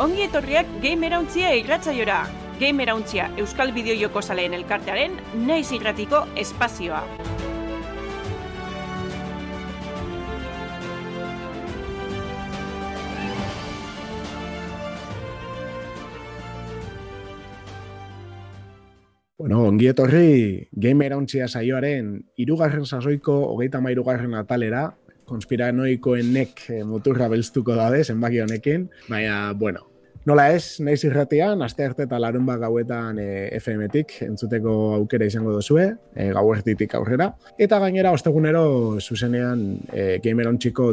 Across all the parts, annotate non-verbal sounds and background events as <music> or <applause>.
Ongi etorriak Gamerauntzia irratzaiora. Gamerauntzia Euskal Bideojoko Zaleen elkartearen naiz irratiko espazioa. Bueno, ongi etorri Gamerauntzia saioaren irugarren sasoiko hogeita mairugarren atalera, konspiranoikoenek eh, muturra belztuko dabe, zenbaki honekin, baina, bueno, Nola ez, naiz irratian, aste arte eta larun bat gauetan e, FM-tik entzuteko aukera izango duzue, e, gauertitik aurrera. Eta gainera, ostegunero, zuzenean, e, Gamer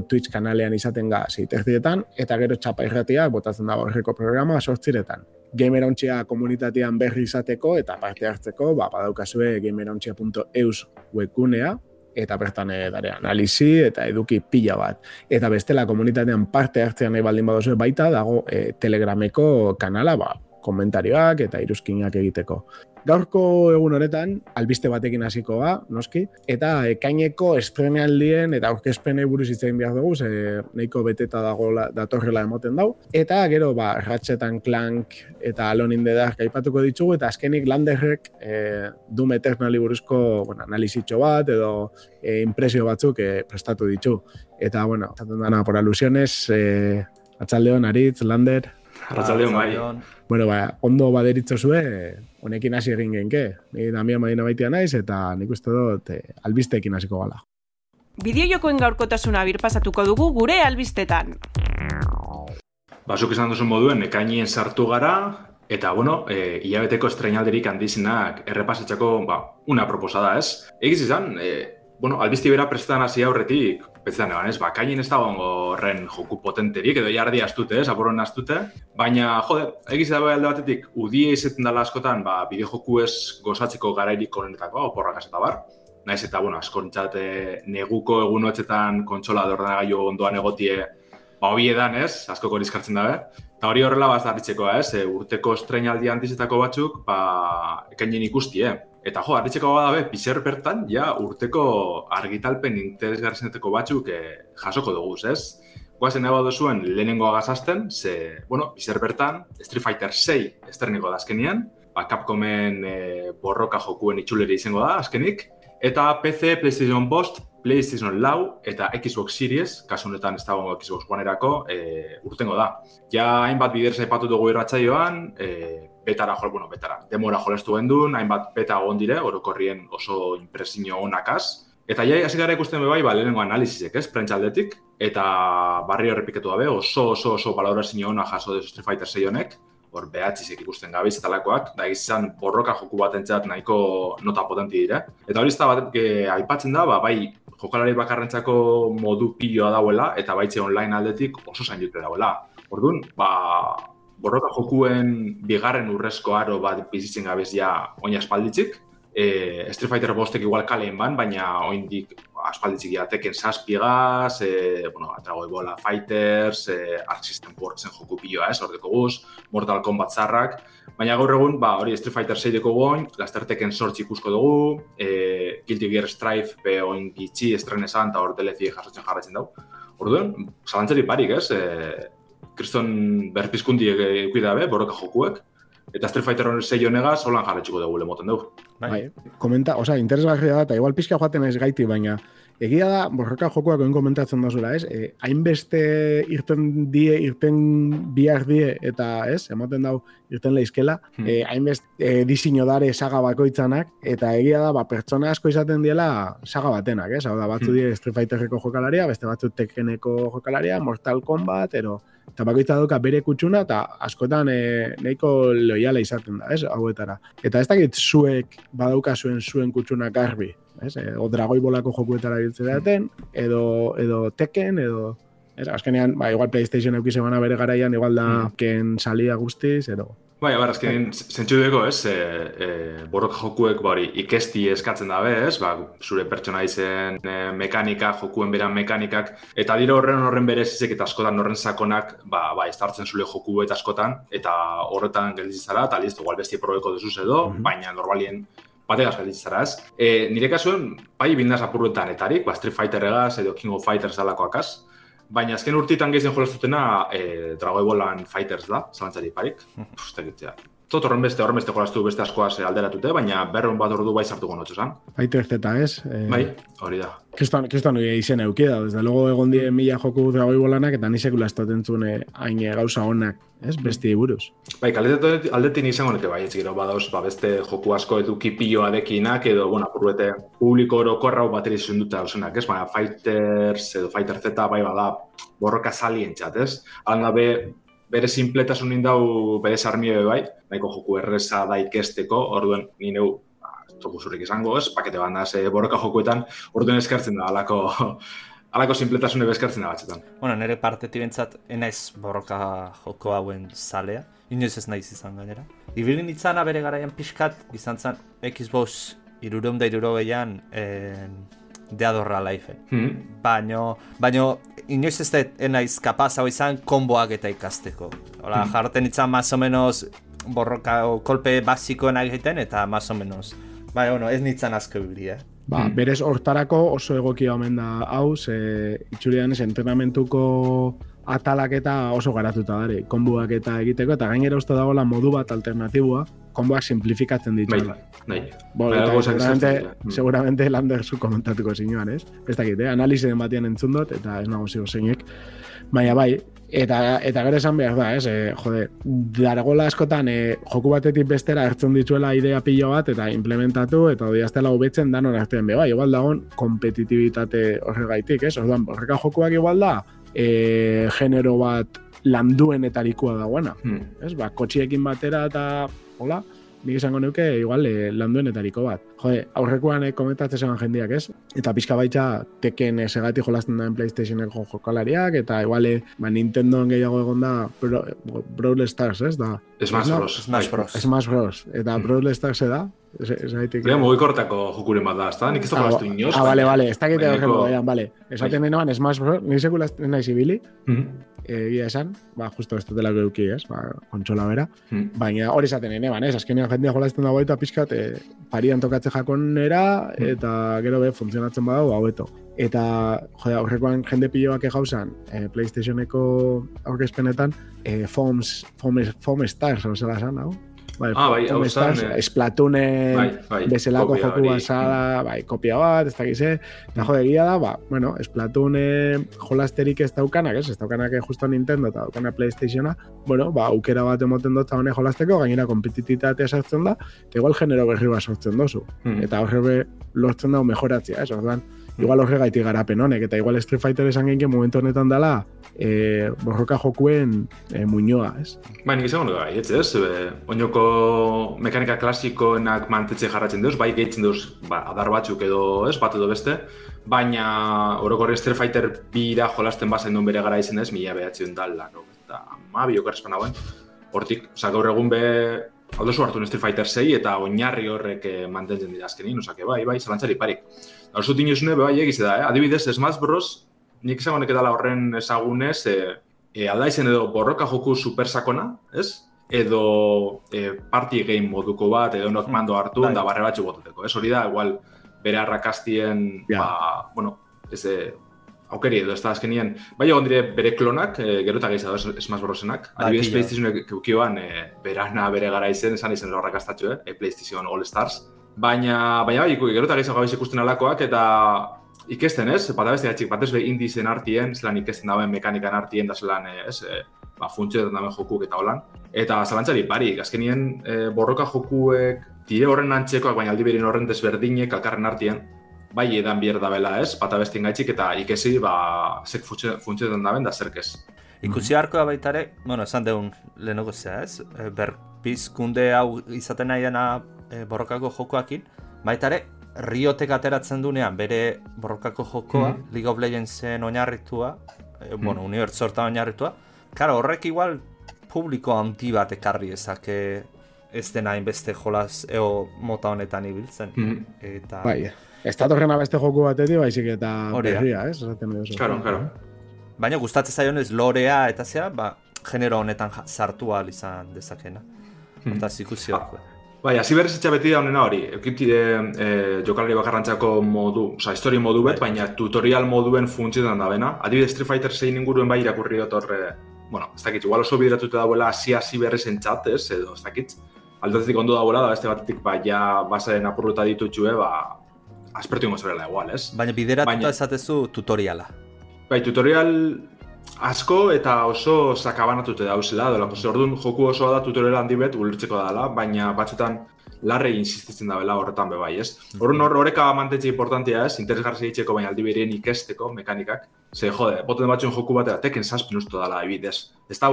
Twitch kanalean izaten ga zeiterdietan, eta gero txapa irratia, botatzen dago horreko programa, sortziretan. Gamer komunitatean berri izateko eta parte hartzeko, ba, badaukazue gamerontxia.eus webgunea, eta bertan eh, dare analizi eta eduki pila bat. Eta bestela komunitatean parte hartzean nahi baldin badozu baita dago e, Telegrameko kanala, ba, komentarioak eta iruzkinak egiteko. Gaurko egun honetan, albiste batekin hasiko ba, noski, eta ekaineko estrenealdien eta aurkezpene buruz itzein behar dugu, ze nahiko beteta dago datorrela emoten dau. Eta gero, ba, Ratchet Clank eta Alone in the Dark aipatuko ditugu, eta azkenik Landerrek e, Doom Eternali buruzko bueno, analizitxo bat, edo e, impresio batzuk e, prestatu ditu. Eta, bueno, zaten dana por alusiones, e, Atxaldeon, Aritz, Lander, Arratsaldeon bai. Bueno, ba, ondo baderitzo zue, honekin hasi egin genke. Ni Damian Madina baitia naiz eta nik uste dut eh, albisteekin hasiko gala. Bideojokoen gaurkotasuna birpasatuko dugu gure albistetan. Basuk esan duzun moduen, ekainien sartu gara, eta, bueno, e, hilabeteko estrenalderik handizinak errepasatzeko, ba, una proposada, ez? Egiz izan, e, bueno, albizti bera prestan hasi aurretik, betzetan eban, ez, bakainen ez da horren joku potenterik, edo jardi astute, ez, aborren astute, baina, jode, egiz da alde batetik, udie izaten dela askotan, ba, bideo joku ez gozatzeko garairik honetako, oporrak eta bar, naiz eta, bueno, askontzat neguko egunoetzetan kontsola de ondoan egotie, ba, hobi edan, ez, asko korizkartzen dabe, eta hori horrela bazarritzeko, ez, e, urteko estrenaldi antizetako batzuk, ba, ekainen ikusti, eh? Eta jo, arritzeko bada be, pixer bertan, ja, urteko argitalpen interesgarrizeneteko batzuk eh, jasoko dugu, ez? Guazen eba duzuen lehenengo agazazten, ze, bueno, pixer bertan, Street Fighter 6 esterniko da azkenian, ba, Capcomen eh, borroka jokuen itxuleri izango da azkenik, eta PC, PlayStation Post, PlayStation Lau eta Xbox Series, kasu honetan ez dago Xbox One-erako, eh, urtengo da. Ja, hainbat bider zaipatu dugu irratzaioan, eh, betara jo, bueno, betara, demora jolestu gendun, hainbat beta egon dire, orokorrien oso impresio onakaz. Eta ja, hasi gara ikusten bai, ba, lehenengo analizisek, ez, prentxaldetik, eta barrio errepiketu dabe, oso, oso, oso balorazio ona jaso dezu Street Fighter 6 honek, hor behatzizek ikusten gabiz eta lakoak, da izan borroka joku bat entzat nahiko nota potenti dire. Eta hori ez da bat, aipatzen da, ba, bai, jokalari bakarrentzako modu piloa dauela, eta baitze online aldetik oso zain dute dauela. Orduan, ba, borroka jokuen bigarren urrezko aro bat bizitzen gabez ja oin aspalditzik. E, Street Fighter bostek igual kaleen ban, baina oindik aspalditzik ja teken saspigaz, e, bueno, atrago ebola fighters, e, Arc System Worksen joku piloa ez, ordeko guz, Mortal Kombat zarrak, baina gaur egun, ba, hori Street Fighter 6 deko goin, lasterteken sortzi ikusko dugu, e, Guilty Gear Strife pe oin gitxi estrenesan, eta hor DLC jasotzen jarraitzen dugu. Orduan, zalantzari parik, ez? E, kriston berpizkundi eki dabe, borroka jokuek, eta Street Fighter hori zei honega, solan jarretxuko dugu lemoten dugu. Bai. bai, komenta, oza, interesgarria da, eta igual pizka joaten ez gaiti, baina egia da, borroka jokuak oin komentatzen dozula, ez? E, hainbeste irten die, irten bihar die, eta ez, ematen dau, irten lehizkela, hmm. e, hainbeste e, disino dare saga bakoitzanak, eta egia da, ba, pertsona asko izaten diela saga batenak, ez? Hau da, batzu hmm. die Street Fighterreko jokalaria, beste batzu Tekkeneko jokalaria, Mortal Kombat, ero, eta bakoitza doka bere kutsuna, eta askotan e, nahiko loiala izaten da, ez, hauetara. Eta ez dakit zuek badauka zuen zuen kutsuna garbi, ez, e, o dragoi bolako jokuetara biltze daten, edo, edo teken, edo... Ez, azkenean, ba, igual PlayStation eukize bana bere garaian, igual da, mm. ken salia guztiz, edo, Bai, abar, azken, zentsu dugu, ez, e, e, borrok jokuek, bari, ikesti eskatzen dabe, ez, ba, zure pertsona izen e, mekanika, jokuen beran mekanikak, eta dira horren horren berezizek eta askotan horren sakonak, ba, ba, ez hartzen zule joku eta askotan, eta horretan gelditzara, eta listo, igual besti probeko duzuz edo, mm -hmm. baina normalien bategaz gelditzara, ez. E, nire kasuen, bai, bindaz apurretan etarik, ba, Street Fighter egaz, edo King of Fighters dalakoakaz, Baina azken urtitan gehien jolaztutena e, Dragon Ballan Fighters da, zalantzari parik. Pustegitzea. Tot horren beste, horren beste askoaz alderatute, baina berron bat ordu bai sartuko notzu zan. Fighter Z, ez? Eh, Bai, hori da. Kriston, kriston izen eukida, desde luego egon die mila joku dragoi bolanak, eta ni sekula estaten zuen eh, hain eh, gauza honak, ez? Besti buruz. Bai, kaldetet aldetin izango nuke bai, ez gero badauz, ba, beste joku asko eduki piloa dekinak, edo, bueno, apurrete publiko orokorra hau bateri zunduta dauzenak, ez? Baina Fighters edo Fighter Z bai bada borroka salien txat, ez? Halan gabe, bere sinpletasunin dau bere sarmio bai, nahiko joku erreza da ikesteko, orduen ni neu ba, ez dugu zurik izango, ez? Pakete bandaz e, borroka jokuetan, orduen eskertzen da alako <laughs> alako sinpletasune bezkartzen da batxetan. Bueno, nire partetik bentsat, enaiz borroka joko hauen zalea. Inoiz ez naiz izan gainera. Ibili nitzana bere garaian pixkat, izan zen Xbox irureun da irurogeian en, deadorra laifen. Hmm. Baino, baino, inoiz ez da enaiz kapaz hau izan konboak eta ikasteko. Hola, Hmm. jarten itzan más o menos borroka o kolpe basikoen egiten eta más o menos. Bai, bueno, ez nitzan asko ibili, eh? Ba, Hmm. berez hortarako oso egokia omen da hau, ze itxurian ez entrenamentuko atalak eta oso garatuta dare, konbuak eta egiteko, eta gainera uste dagoela modu bat alternatibua, konbuak simplifikatzen Bai, ditu. bai. Bo, Bai, eta seguramente, dira. seguramente Lander zu komentatuko zinuan, ez? Ez dakit, eh? analizien batean entzun dut, eta ez nago zigo zeinek. Baina bai, eta, eta gero esan behar da, ez? E, jode, dargola askotan e, joku batetik bestera hartzen dituela idea pilo bat, eta implementatu, eta odiaztela hobetzen danon artean be, bai, igual dagoen kompetitibitate horregaitik, ez? Orduan, horreka jokuak igual da, e, genero bat landuenetarikoa dagoena Hmm. ez? Ba, kotxiekin batera eta, hola, nik izango nuke, igual, e, landuenetariko bat. Jode, aurrekoan e, komentatzen zegoen jendiak, ez? Eta pixka baita teken e, segati jolasten da PlayStationeko jokalariak, eta igual, e, ba, Nintendoan gehiago egon da Bro, Brawl Stars, ez? Da, Smash No, Bros. Smash bai. Bros. Smash Bros. Eta Brawl Stars da, ez, ez gaitik. Gure mugikortako jokuren bat da, ezta? Nik ez Ah, dago inoz. ah, vale, vale, ez dakite bainako- horren baian, vale. Esaten denean Smash Bros. Ni sekula ez naiz ibili, Mhm. egia esan, ba, justo ez dutela eduki, ez? Ba, kontsola bera. Mhm. Baina hori esaten ene, ban, ez? Azkenean jendia jolazten dago eta pixkat e, parian tokatze jakonera eta gero be funtzionatzen badau haueto. Eta, jode, aurrekoan jende piloak egauzan e, PlayStationeko aurkezpenetan e, Foams, Foam, Foam Stars, hau zela esan, hau? Bai, Ah, bai, hau zan, eh, Splatoon Bai, bai, bezalako kopia joku basada, bai, kopia bat, ez dakiz, eh? Eta jode, egia da, ba, bueno, Splatoon eh, jolasterik ez daukanak, ez? Ez daukanak justo Nintendo eta daukana Playstationa, bueno, ba, aukera bat emoten dut honek jolasteko, gainera kompetititatea sartzen da, eta igual genero berri bat sortzen dozu. Mhm. Eta horre lortzen dago mejoratzea, ez? Orduan, igual horregaitik garapen honek, eta igual Street Fighter esan genken momentu honetan dela, e, borroka jokuen e, muñoa, ez? Bai, nik izango nuke bai, ez ez? E, oinoko mekanika klasikoenak mantetxe jarratzen deuz, bai gehitzen deuz, ba, adar batzuk edo, ez, bat edo beste, baina orokorri Street Fighter bira jolasten bazen duen bere gara izen ez, mila behatzen da laro, eta ma biokarrezpan hauen, hortik, oza, gaur egun be, aldo hartu Street Fighter 6 eta oinarri horrek eh, mantentzen dira azkenin, osake, bai, bai, zalantzari parik. Hor zut inozune, bai, egize da, eh? adibidez, Smash Bros, nik esango neke dala horren ezagunez, e, e, aldaizen edo borroka joku supersakona, ez? Edo e, party game moduko bat, edo nok mando hartu, Bai. da barre batxu botuteko. Ez hori da, igual, bere arrakastien, Ja. ba, bueno, ez aukeri edo ez da azkenien, bai egon dire bere klonak, e, gero eta gehiago Smash Brosenak. Bai, Adibidez. PlayStationek keukioan, e, berana bere gara izen, esan izen horrakastatxo, eh? PlayStation All Stars. Baina, baina bai, gero eta gehiago gabiz ikusten alakoak, eta ikesten ez, bata beste gatxik, batez be indizen artien, zelan ikesten dauen mekanikan artien, da zelan, eh, ez, e, ba, funtzioetan dauen jokuk eta holan. Eta zalantzari barik, azkenien e, borroka jokuek dire horren antzekoak, baina aldi berin horren desberdinek alkarren artien, bai edan bier dabela ez, bata bestin gaitxik eta ikesi, ba, zek funtzio- funtzioetan daben da zerkez. Ikusi harko da baita ere, bueno, esan deun lehenoko zea, ez? Berpizkunde hau izaten nahi dena e, borrokako jokoakin, baita ere, Riotek ateratzen dunean bere borrokako jokoa, Mhm. League of Legendsen oinarritua, e, bueno, unibertso hortan oinarritua, Karo, horrek igual publiko handi bat ekarri ezake ez dena hainbeste jolaz eo mota honetan ibiltzen. Mhm. Eta... Bai, ez datorrena beste joku batetik, baizik eta berria, ez? Esaten duzu. Claro, claro. Baina gustatzen zaionez lorea eta zea, ba, genero honetan sartu ahal izan dezakena. Mhm. Hortaz ikusi horko. Bai, hasi berrizitza beti da honena hori. Eukitide e, jokalari bakarrantzako modu, oza, histori modu bet, baina tutorial moduen funtzioetan da bena. Adibidez Street Fighter 6 inguruen bai irakurri dut horre, bueno, ez dakit, igual oso bideratuta dauela hasi hasi berriz entzat, ez, edo ez dakit. Aldatik ondo dauela, da beste batetik, ba, ja, basaren apurruta ditutxue, ba, aspertu ingo zerela igual, ez? Baina bideratuta Baina- esatezu tutoriala. Bai, tutorial asko eta oso sakabanatute dauzela, dolako ze orduan joku osoa da tutorial handi bet ulertzeko dela, baina batzutan larre insistitzen dabela horretan be bai, ez? Orduan hor horreka mantentze importantia ez, interesgarri egiteko baina aldi berien ikesteko mekanikak. Ze, jode, boten batzuen joku batera teken zazpin usto dela ebidez. Ez da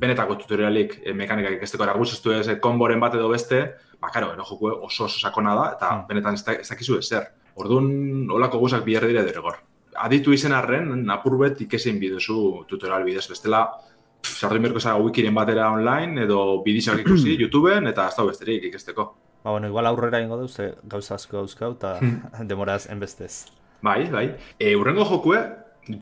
benetako tutorialik eh, mekanikak ikesteko eraguzestu ez eh, konboren bat edo beste, ba, karo, ero joku oso oso sakona da, eta Hmm. benetan ez, da, ez dakizu ezer. Orduan, olako guzak bihar dire derregor. Aditu izen arren, apur bet ikesin bidezu tutorial bidez. Bestela, sartu inberko zaga wikiren batera online, edo bidizak ikusi <clears throat> YouTubeen, eta ez da besterik ikesteko. Ba, bueno, igual aurrera ingo du, ze gauza asko dauzkau, eta <clears throat> demoraz enbestez. Bai, bai. E, urrengo jokue,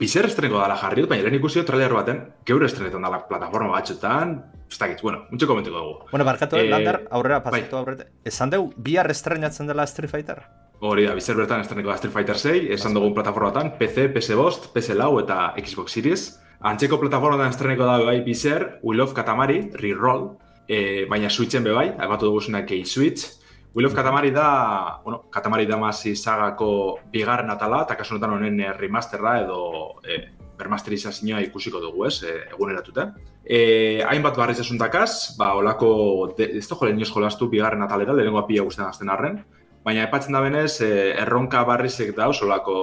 bizer estreneko dala jarri dut, baina lehen ikusi trailer baten, geure estrenetan dala plataforma batxutan, ez dakit, bueno, muntxe komentiko dugu. Bueno, barkatu, Eh, Lander, aurrera bai. pasatu aurrete. Esan deu, bihar estrenatzen dela Street Fighter? Hori da, bizer bertan estreneko da Street Fighter 6, esan dugun plataformatan, PC, PS Bost, PS Lau eta Xbox Series. Antzeko plataformatan estreneko da bai bizer, We Love Katamari, Reroll, e, baina Switchen be bai, aipatu dugu zuna Key Switch. We Love Katamari da, bueno, Katamari Damacy sagako bigarren atala, eta kasu honetan honen eh, remasterra edo e, bermasterizazioa ikusiko dugu, ez, e, eguneratute. E, hainbat barriz esuntakaz, ba, olako, de, ez da jole inoz jolastu bigarren atalera, lehenengo pila guztien azten arren, Baina epatzen da benez, eh, erronka barrizek dauz, olako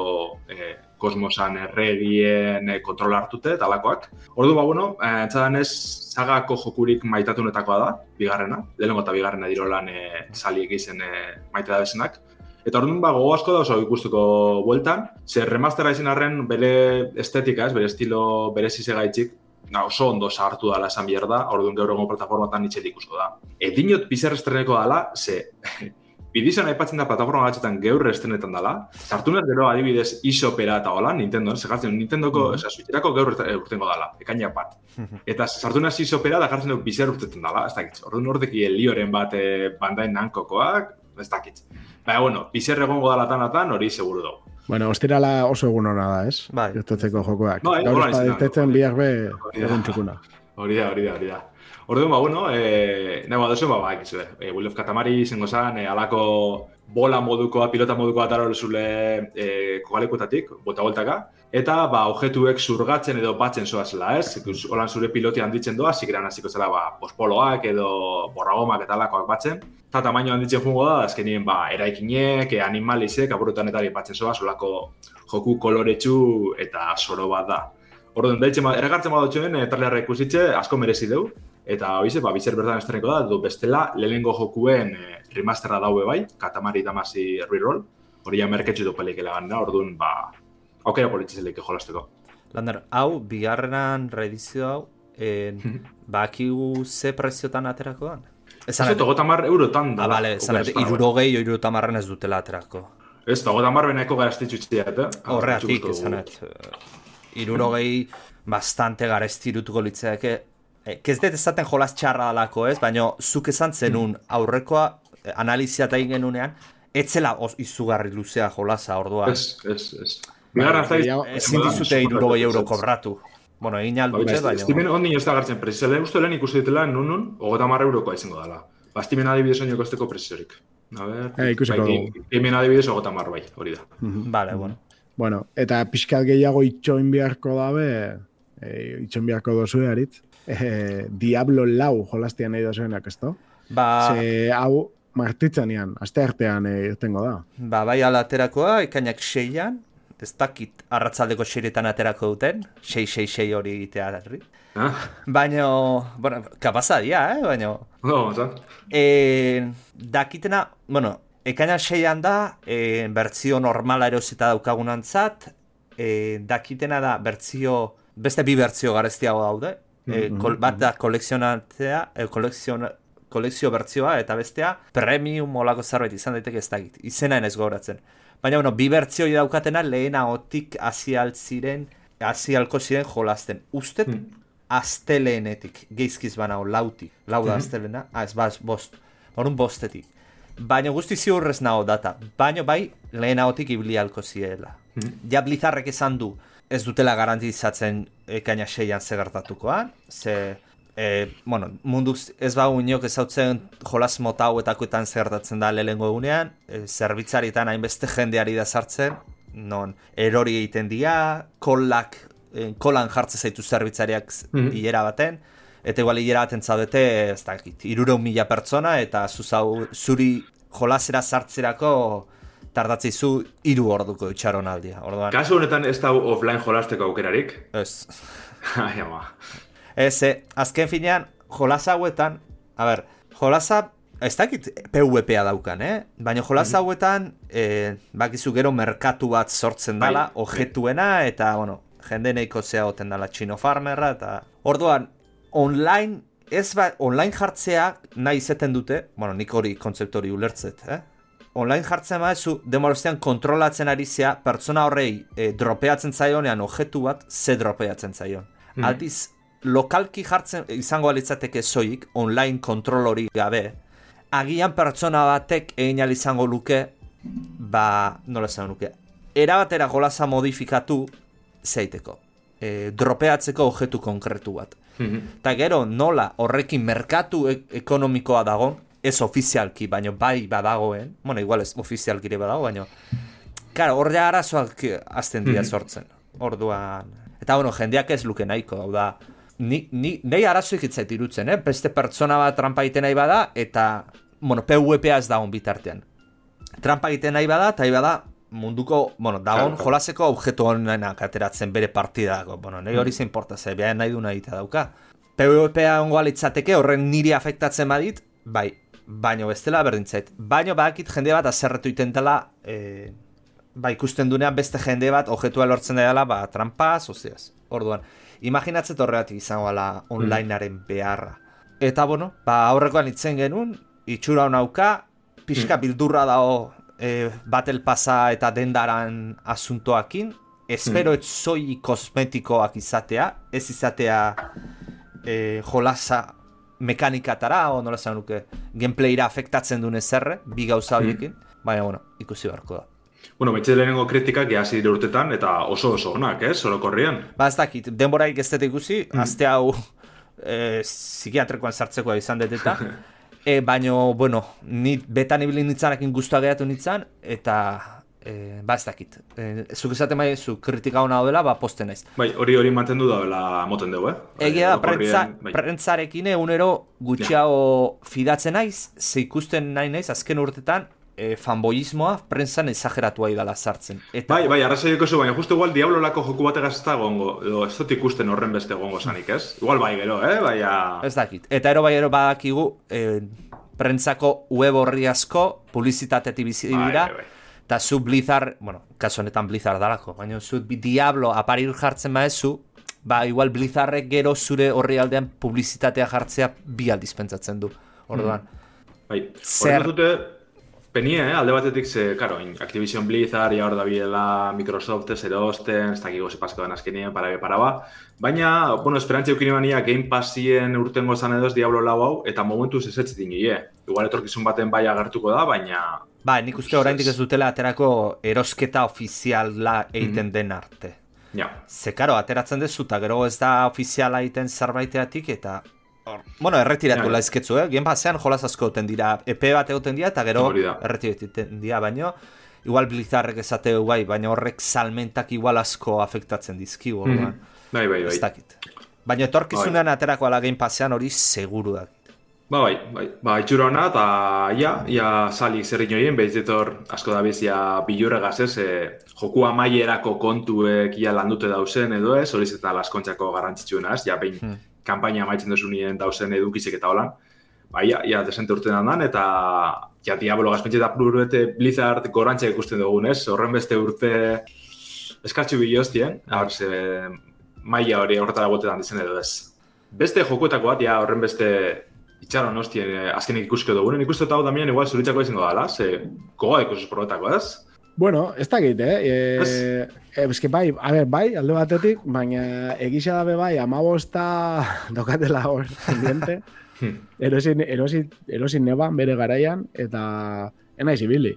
eh, kosmosan erregien eh, kontrol hartute, talakoak. Ordu ba, bueno, entzadanez, sagako jokurik maitatunetakoa da, bigarrena. Lehenengo eta bigarrena dirolan eh, saliek izen eh, maite da bezenak. Eta orduan ba, gogo asko da oso ikustuko bueltan, zer remastera izin arren bere estetika, ez, bere estilo bere zizegaitzik, na, oso ondo sartu dala esan behar da, orduan gaur egun plataformatan itxet ikusko da. E, dinot bizar estreneko dala, ze Bidizan aipatzen da plataforma batzuetan gaur estrenetan dela. Sartu nahi gero adibidez isopera eta hola, Nintendo, segatzen Nintendoko, mm -hmm. Switcherako gaur urte- urtengo dela, ekainak bat. Eta sartu nahi isopera da jartzen dut bizar urtetzen dela, ez dakit. Orduan ordeki lioren bat eh, bandain nankokoak, ez dakit. Baina, bueno, bizar egongo dela tanatan, hori seguru dugu. Bueno, ostirala oso egun hona da, ez? Bai. Gertatzeko jokoak. Bai, Gaur ez da. bihar be Hori da. egun txukuna. Hori da, hori da, hori da. Orduan, ba, bueno, eh, nahi badozu, ba, ba, ekizue. Eh, Will of Katamari izango zen, eh, alako bola modukoa, pilota modukoa ataro zule eh, kogalekutatik, bota-boltaka, eta, ba, objetuek zurgatzen edo batzen zoazela, ez? Holan zure piloti handitzen doa, zikiran hasiko zela, ba, pospoloak edo borragomak eta alakoak batzen. Eta tamaino handitzen jungo da, azkenien, ba, eraikinek, eh, animalizek, aburutanetari batzen zoaz, olako joku koloretsu eta soro bat da. Orduan, daitzen, eragartzen badotxoen, e, trailerra ikusitxe, asko merezi deu. Eta hoize, ba, bizer bertan estreneko da, edo bestela, lehenengo jokuen e, remasterra daue bai, Katamari Damacy Reroll. Hori ja merketxu du pelikela gana, orduan, ba, aukera politxizelik jolasteko. Lander, hau, bigarrenan reedizio hau, en, bakigu ze preziotan aterako dan? Ez dut, mar eurotan da. Ah, bale, esan arte, irurogei, irurutamarren ez dutela aterako. Ez da, ogota mar beneko garaztitzu txiat, eh? Horreatik, Ah, esan et, irurogei bastante garesti irutuko litzeake. Eh, Ez dut esaten jolas txarra dalako ez, baina zuk esan zenun aurrekoa eh, analizia eta egin genunean, etzela os, izugarri luzea jolasa ordua. Ez, ez, ez. Bigarren zaiz... gehiago- Ezin dizute irurogei euro kobratu. Bueno, egin aldute, baina... Estimen ondin ez da gartzen prezio. Lehen uste lehen ikusi ditela nun nun, ogota mar eurokoa izango dela. Ba, estimen adibidez oinoko esteko preziorik. A ver, Eh, ikusiko bai, dugu. Estimen adibidez ogota mar bai, hori da. Vale, bueno. Bueno, eta pixkat gehiago itxoin beharko dabe, e, itxoin beharko dozu harit. E, Diablo lau jolastian nahi dozuenak, ez da? Ba, Ze hau martitzanean, aste artean e, irtengo da. ba, bai ala aterakoa, ikainak seian, ez dakit arratzaldeko seiretan aterako duten, sei, sei, sei hori egitea herri. Ah? Baina, bueno, kapasa dia, eh? Baina, No, zan? e, dakitena, bueno, ekaina seian da, e, bertzio normala erosita daukagunantzat, e, dakitena da bertzio, beste bi bertzio garestiago daude, e, kol, bat da kolekzionatzea, e, kolekzion, kolekzio bertzioa eta bestea premium olako zerbait izan daiteke ez dakit. Izena ez gogoratzen. Baina, bueno, bi bertzioi daukatena lehena otik hasi altziren, hasi alko ziren jolasten. Ustet, Hmm. asteleenetik, geizkiz banao, lauti, lau da astelena, ah, ez baz, bost. Orduan bostetik. Baina guzti ziurrez nago data. Baina bai, lehenagotik ibili halko ziela. Ja Blizzarrek esan du, ez dutela garantizatzen ekaina seian zegartatukoan, ze... E, bueno, mundu ez bau inok ezautzen jolas mota hauetakoetan zegartatzen da lehengo egunean, e, zerbitzarietan hainbeste jendeari da sartzen, non erori egiten dira, kolak, eh, kolan jartze zaitu zerbitzariak Mhm. hilera baten, eta igual hilera baten zaudete, ez dakit, iruro mila pertsona, eta zuzau, zuri jolasera sartzerako tardatzeizu hiru orduko itxaron aldia. Orduan, Kasu honetan ez da offline jolasteko aukerarik. ez. <laughs> Ai, ama. Ez, eh, azken finean, jolas hauetan, a ber, jolasa, ez dakit PvPa daukan, eh? Baina jolas hauetan, eh, bakizu gero merkatu bat sortzen dala, bai. objetuena, eta, bueno, jende nahiko zea goten dala txino farmerra, eta... Orduan, online, ez ba, online jartzea nahi izeten dute, bueno, nik hori kontzeptu hori ulertzet, eh? Online jartzen badezu, demorostean kontrolatzen ari zea, pertsona horrei eh, dropeatzen zaionean objektu bat, ze dropeatzen zaion. Mhm. Aldiz, lokalki jartzen izango alitzateke soik, online kontrol hori gabe, agian pertsona batek egin izango luke, ba, nola esan luke, erabatera golasa modifikatu zeiteko. E, dropeatzeko objektu konkretu bat. Eta gero, nola horrekin merkatu e ekonomikoa dago, ez ofizialki, baino bai badagoen, bueno, igual ez ofizialki ere badago, baino, Karo, hor ja arazoak azten dira Mhm. sortzen. Orduan... Eta, bueno, jendeak ez luke nahiko, hau da... Ni, ni, nahi arazoik itzait irutzen, eh? Beste pertsona bat trampa egiten nahi bada, eta, bueno, PvPa ez dagoen bitartean. Trampa egiten nahi bada, eta nahi bada, munduko, bueno, dagoen Claro, jolaseko objektu honenak ateratzen bere partidako. Bueno, nahi hori zein porta, ze behan nahi du nahi dauka. PvPa ongo alitzateke, horren niri afektatzen badit, bai, baino bestela berdintzait. Baino badakit jende bat azerretu iten dela, e, ba, ikusten dunean beste jende bat objektua lortzen dela, ba, trampa, soziaz. Orduan, imaginatzet horregatik izango ala onlinearen beharra. Eta, bueno, ba, aurrekoan itzen genuen, itxura honauka, pixka bildurra dago e, battle pasa eta dendaran asuntoakin, espero ez zoi kosmetikoak izatea, ez izatea e, jolasa mekanikatara, o nola esan nuke, gameplayra afektatzen duen ezerre, bi gauza horiekin, baina, bueno, ikusi beharko da. Bueno, betxe lehenengo kritikak hasi dire urtetan, eta oso oso onak, ez? Orokorrian. Ba, ez dakit, denboraik ez dut ikusi, azte hau e, psikiatrikoan sartzekoa izan dut eta, <laughs> e, baino, bueno, ni betan ibili nitzanakin guztua geratu nitzan, eta, e, ba, ez dakit. E, zuk esaten bai, zu kritika hona dela, ba, posten naiz. Bai, hori hori mantendu dela moten dugu, eh? Egia da, prentza, bai. prentzarekin egunero gutxiago fidatzen naiz, ze ikusten nahi naiz, azken urtetan, e, fanboismoa prentzan exageratua idala sartzen. Eta, Bai, bai, arrazoiko zu, baina justu igual Diablolako joku bategaz ez da gongo, edo ez dut ikusten horren beste gongo zanik, ez? Igual bai gero, eh? Baina... Ez dakit. Eta ero bai ero badakigu, e, prentzako web horri asko, publizitatetik bizi Bai, dira, bai, bai. Eta zu Blizzard, bueno, kasu honetan Blizzard dalako, baina zu Diablo aparir jartzen baezu, ba, igual Blizzardrek gero zure horri aldean publizitatea jartzea bi aldiz pentsatzen du. Orduan, Bai, Zer- dute, penie, eh? alde batetik, ze, karo, Activision Blizzard, ja hor da biela Microsoft ez erosten, ez dakiko ze pasko den azkenien, para para ba. Baina, bueno, esperantzia eukin ibania Game Passien urtengo zan edo ez Diablo lau hau, eta momentuz ez ez dingile. Igual etorkizun baten bai agertuko da, baina... ba, nik uste oraindik ez dutela aterako erosketa ofiziala egiten den arte. Ja, Ze, karo, ateratzen dezu, eta gero ez da ofiziala egiten zerbaiteatik, eta... Hor, bueno, erretiratu Ja. laizketzu, eh? Gen pasean jolaz asko egoten dira, EP bat egoten dira, eta gero erretiratu dira, baino, igual Blizzardrek esateu bai, baina horrek salmentak igual asko afektatzen dizkigu, orduan. bai, bai, bai. Ez dakit. Baina etorkizunean aterako ala Game Passean hori seguru da. Ba, bai, bai. Ba, itxura hona, eta ja, ja salik zer inoien, behitzetor asko da ja bilurregaz ez, e, joku amaierako kontuek ia landute dauzen edo ez, hori laskontzako garrantzitsuena ez, ja behin Hmm. kanpaina amaitzen duzu nien dauzen edukizek eta holan. Ba, ja, ja desente urten handan, eta ja, Diablo gazpentxe eta plurbete Blizzard gorantxa ikusten dugun ez, horren beste urte eskatxu biloztien, hor, ze maila hori horretara botetan dizen edo ez. Beste jokuetako bat, ja, horren beste itxaron hostien eh, azkenik ikusko dugu. Nik uste hau damian igual zuritzako izango dala, ze gogoa ikusuz probetako ez? Bueno, ez dakit, eh? E, Ez. e, eske bai, a ber, bai, alde batetik, baina egisa dabe bai, amabosta daukatela <laughs> hor, pendiente. <laughs> Hmm. erosin, erosin, erosin neban bere garaian, eta enaiz ibili.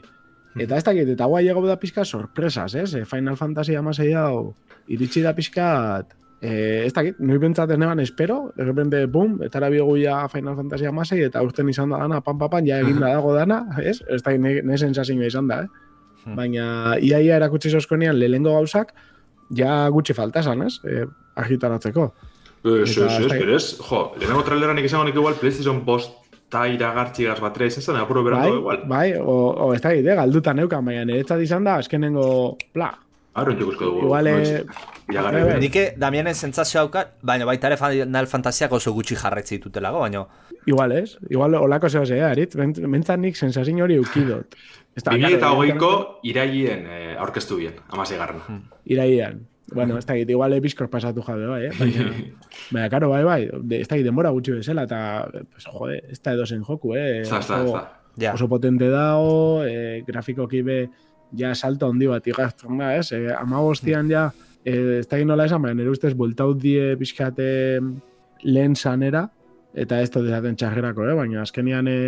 Eta ez dakit, eta guai ego da pixka sorpresas, ez? E, Final Fantasy amasei hau iritsi da pixkat, e, ez dakit, noi bentsat ez neban espero, de repente, bum, eta biogu ja Final Fantasy amasei, eta urten izan da dana, pan, pan, pan, ja egin da dago dana, ez? Ez dakit, ne, ne sensazioa izan da, eh? Hmm. Baina iaia erakutsi zozkonean lehengo gauzak, ja gutxi falta esan, ez? E, argitaratzeko. Ez, Eta ez, ez ez, da- berez, jo, lehenengo traileran nik izango nik igual PlayStation Post ta iragartzi gaz bat izan zen, apuro Bai, berako igual. bai, o, o ez dakit, eh, galduta neukan, baina niretzat izan da, azkenengo, pla, Aro, entzuk dugu. Igual, eh. Nik Damianen sentsazio daukat, baina baita ere Final Fantasiak oso gutxi jarretzi ditutelago, baina igual ez, igual olako zeo zea, erit, bentzat nik sensazio hori eukidot. Ez da, 2008ko iraien eh, aurkeztu bien, amasei garrana. Hmm. Iraian. Bueno, ez dakit, igual ebiskor pasatu jabe bai, eh? Baina, <laughs> baina, karo, bai, bai, de, ez dakit, denbora gutxi bezala, eta, pues, jode, ez da edo zen joku, eh? Ez da, ez Oso- potente dago, e, grafikoki be, ja salto handi bat igartzen da, ez? E, ama bostian ja, e, ez da nola esan, baina nire ustez bultaut die pixkate lehen sanera, eta ez dut esaten txarrerako, eh? baina azkenian e,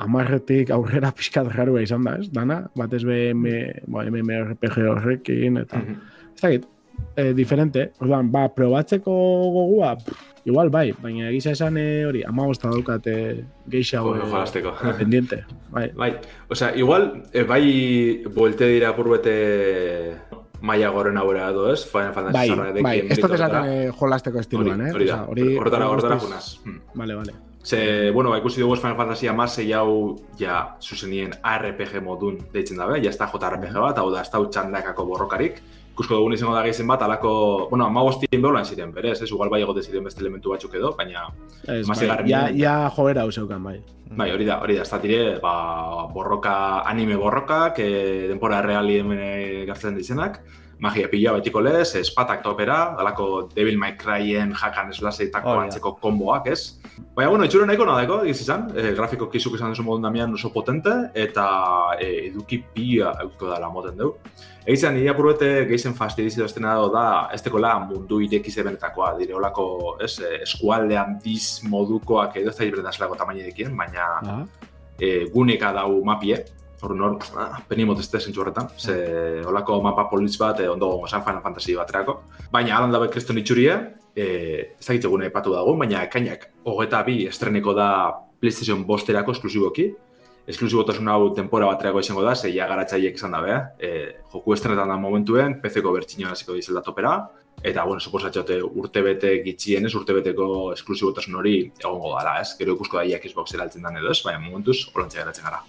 amarretik aurrera <laughs> pixkat jarua izan da, ez? Dana, batez be MMORPG horrekin, eta Mhm. ez dakit, e, diferente. Orduan, ba, probatzeko gogua, pff, igual bai, baina egisa esan e, hori, ama bosta daukat e, gehiago Jo, jolasteko. e, <laughs> pendiente. Bai, Bai, osea, igual, eh, bai, buelte dira purbete maia goren aurrera edo, ez? Final Fantasy bai, zarraetekin bai, ez dut meritu esaten horretara. eh, jolasteko estiluan, eh? Hori da, hori- horretara, horretara junaz. Vale, vale. Ze, bueno, ba, ikusi dugu Final Fantasy amasei hau, ja, zuzenien ARPG modun deitzen dabe, ja ez da JRPG bat, hau da, ez da txandakako borrokarik. Ikusko dugun izango da gehien bat, alako, bueno, amagostien beholan ziren, berez, ez, igual bai egote ziren beste elementu batzuk edo, baina, Ez, bai, ja, ja joera hau zeukan, bai. bai, hori da, hori da, ez da dire, ba, borroka, anime borrokak, e, denpora reali hemen eh, gartzen dizenak, magia pila betiko lez, espatak topera, alako Devil May Cryen jakan eslaseitako da. antzeko komboak, ez? Baina, bueno, itxuro nahiko nadeko, egiz izan, e, grafiko kizuk izan duzu modun damian oso potente, eta e, eduki pila eusko dala moten dugu. Egizan, nire apurbete gehizen fastidizi doztena dago da, ez tekola mundu irekize benetakoa, dire olako, ez, eh, eskualdean diz modukoak edo ez da hibrena zelako tamainekin, baina Ah, e, guneka dau mapie, hor nor, ah, penimot ez da zentzu horretan, ze olako mapa politz bat e, ondo gongo San Final Fantasy baterako. Baina alan dabe kriston itxurie, e, ez dakitze gune epatu dago, baina ekainak hogeta bi estreneko da PlayStation bosterako esklusiboki, esklusibotasun hau tempora baterako izango da, ze ja garatzaileek izan dabe, e, joku estrenetan da momentuen, PC-ko bertxinoan hasiko dizel topera, eta, bueno, suposatxote urtebete gitxienez, urtebeteko esklusibotasun hori egongo dara, ez? Gero ikusko da ia Xbox eraltzen dan edo ez, baina momentuz, olantza geratzen gara.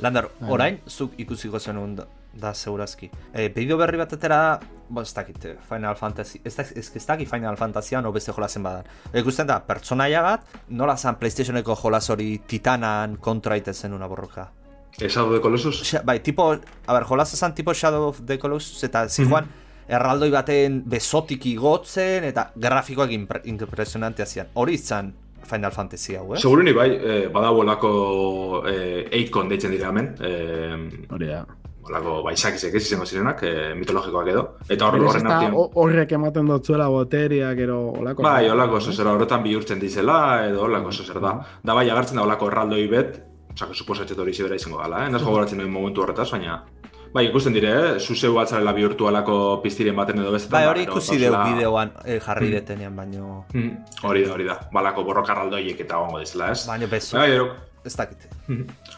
Lander, Bai. orain, zuk ikusiko zenuen da, da segurazki. E, bideo berri bat atera, bo, ez dakit, eh, Final Fantasy, ez, da, ez, ez dakit Final Fantasyan o beste jolazen badan. Ikusten da, pertsonaia bat, nola zan PlayStationeko jolas hori titanan kontra iten una borroka. Shadow of the Colossus? Xa- bai, tipo, a ber, jolasa zan tipo Shadow of the Colossus, eta zijoan, erraldoi baten besotik igotzen, eta grafikoak impre, impresionantea zian. Hori izan Final Fantasy hau, eh? Segurunik bai, eh, badago olako eh, Eikon deitzen dira hemen, eh, hori da. olako baizakizek ez izango zirenak, eh, mitologikoak edo. Eta hor, ez horren artean... ho- horrek ematen dutzuela boteriak, ero olako. Bai, olako oso zer horretan bihurtzen dizela, edo olako oso zer da. Da bai, agertzen da olako erraldoi bet, osako, suposatxet hori zibera izango gala, eh? Naz <laughs> gogoratzen duen momentu horretaz, baina... Bai, ikusten dire, eh? Zuzeu batzarela bihurtu alako piztiren baten edo bestetan. Bai, da, hori ikusi deu bideoan eh, jarri Mm. detenean, baino... Mm, Hori da, hori da. Balako borroka erraldoiek eta gongo dizela, ez? Baino bezu, Bai, ero, ez dakit.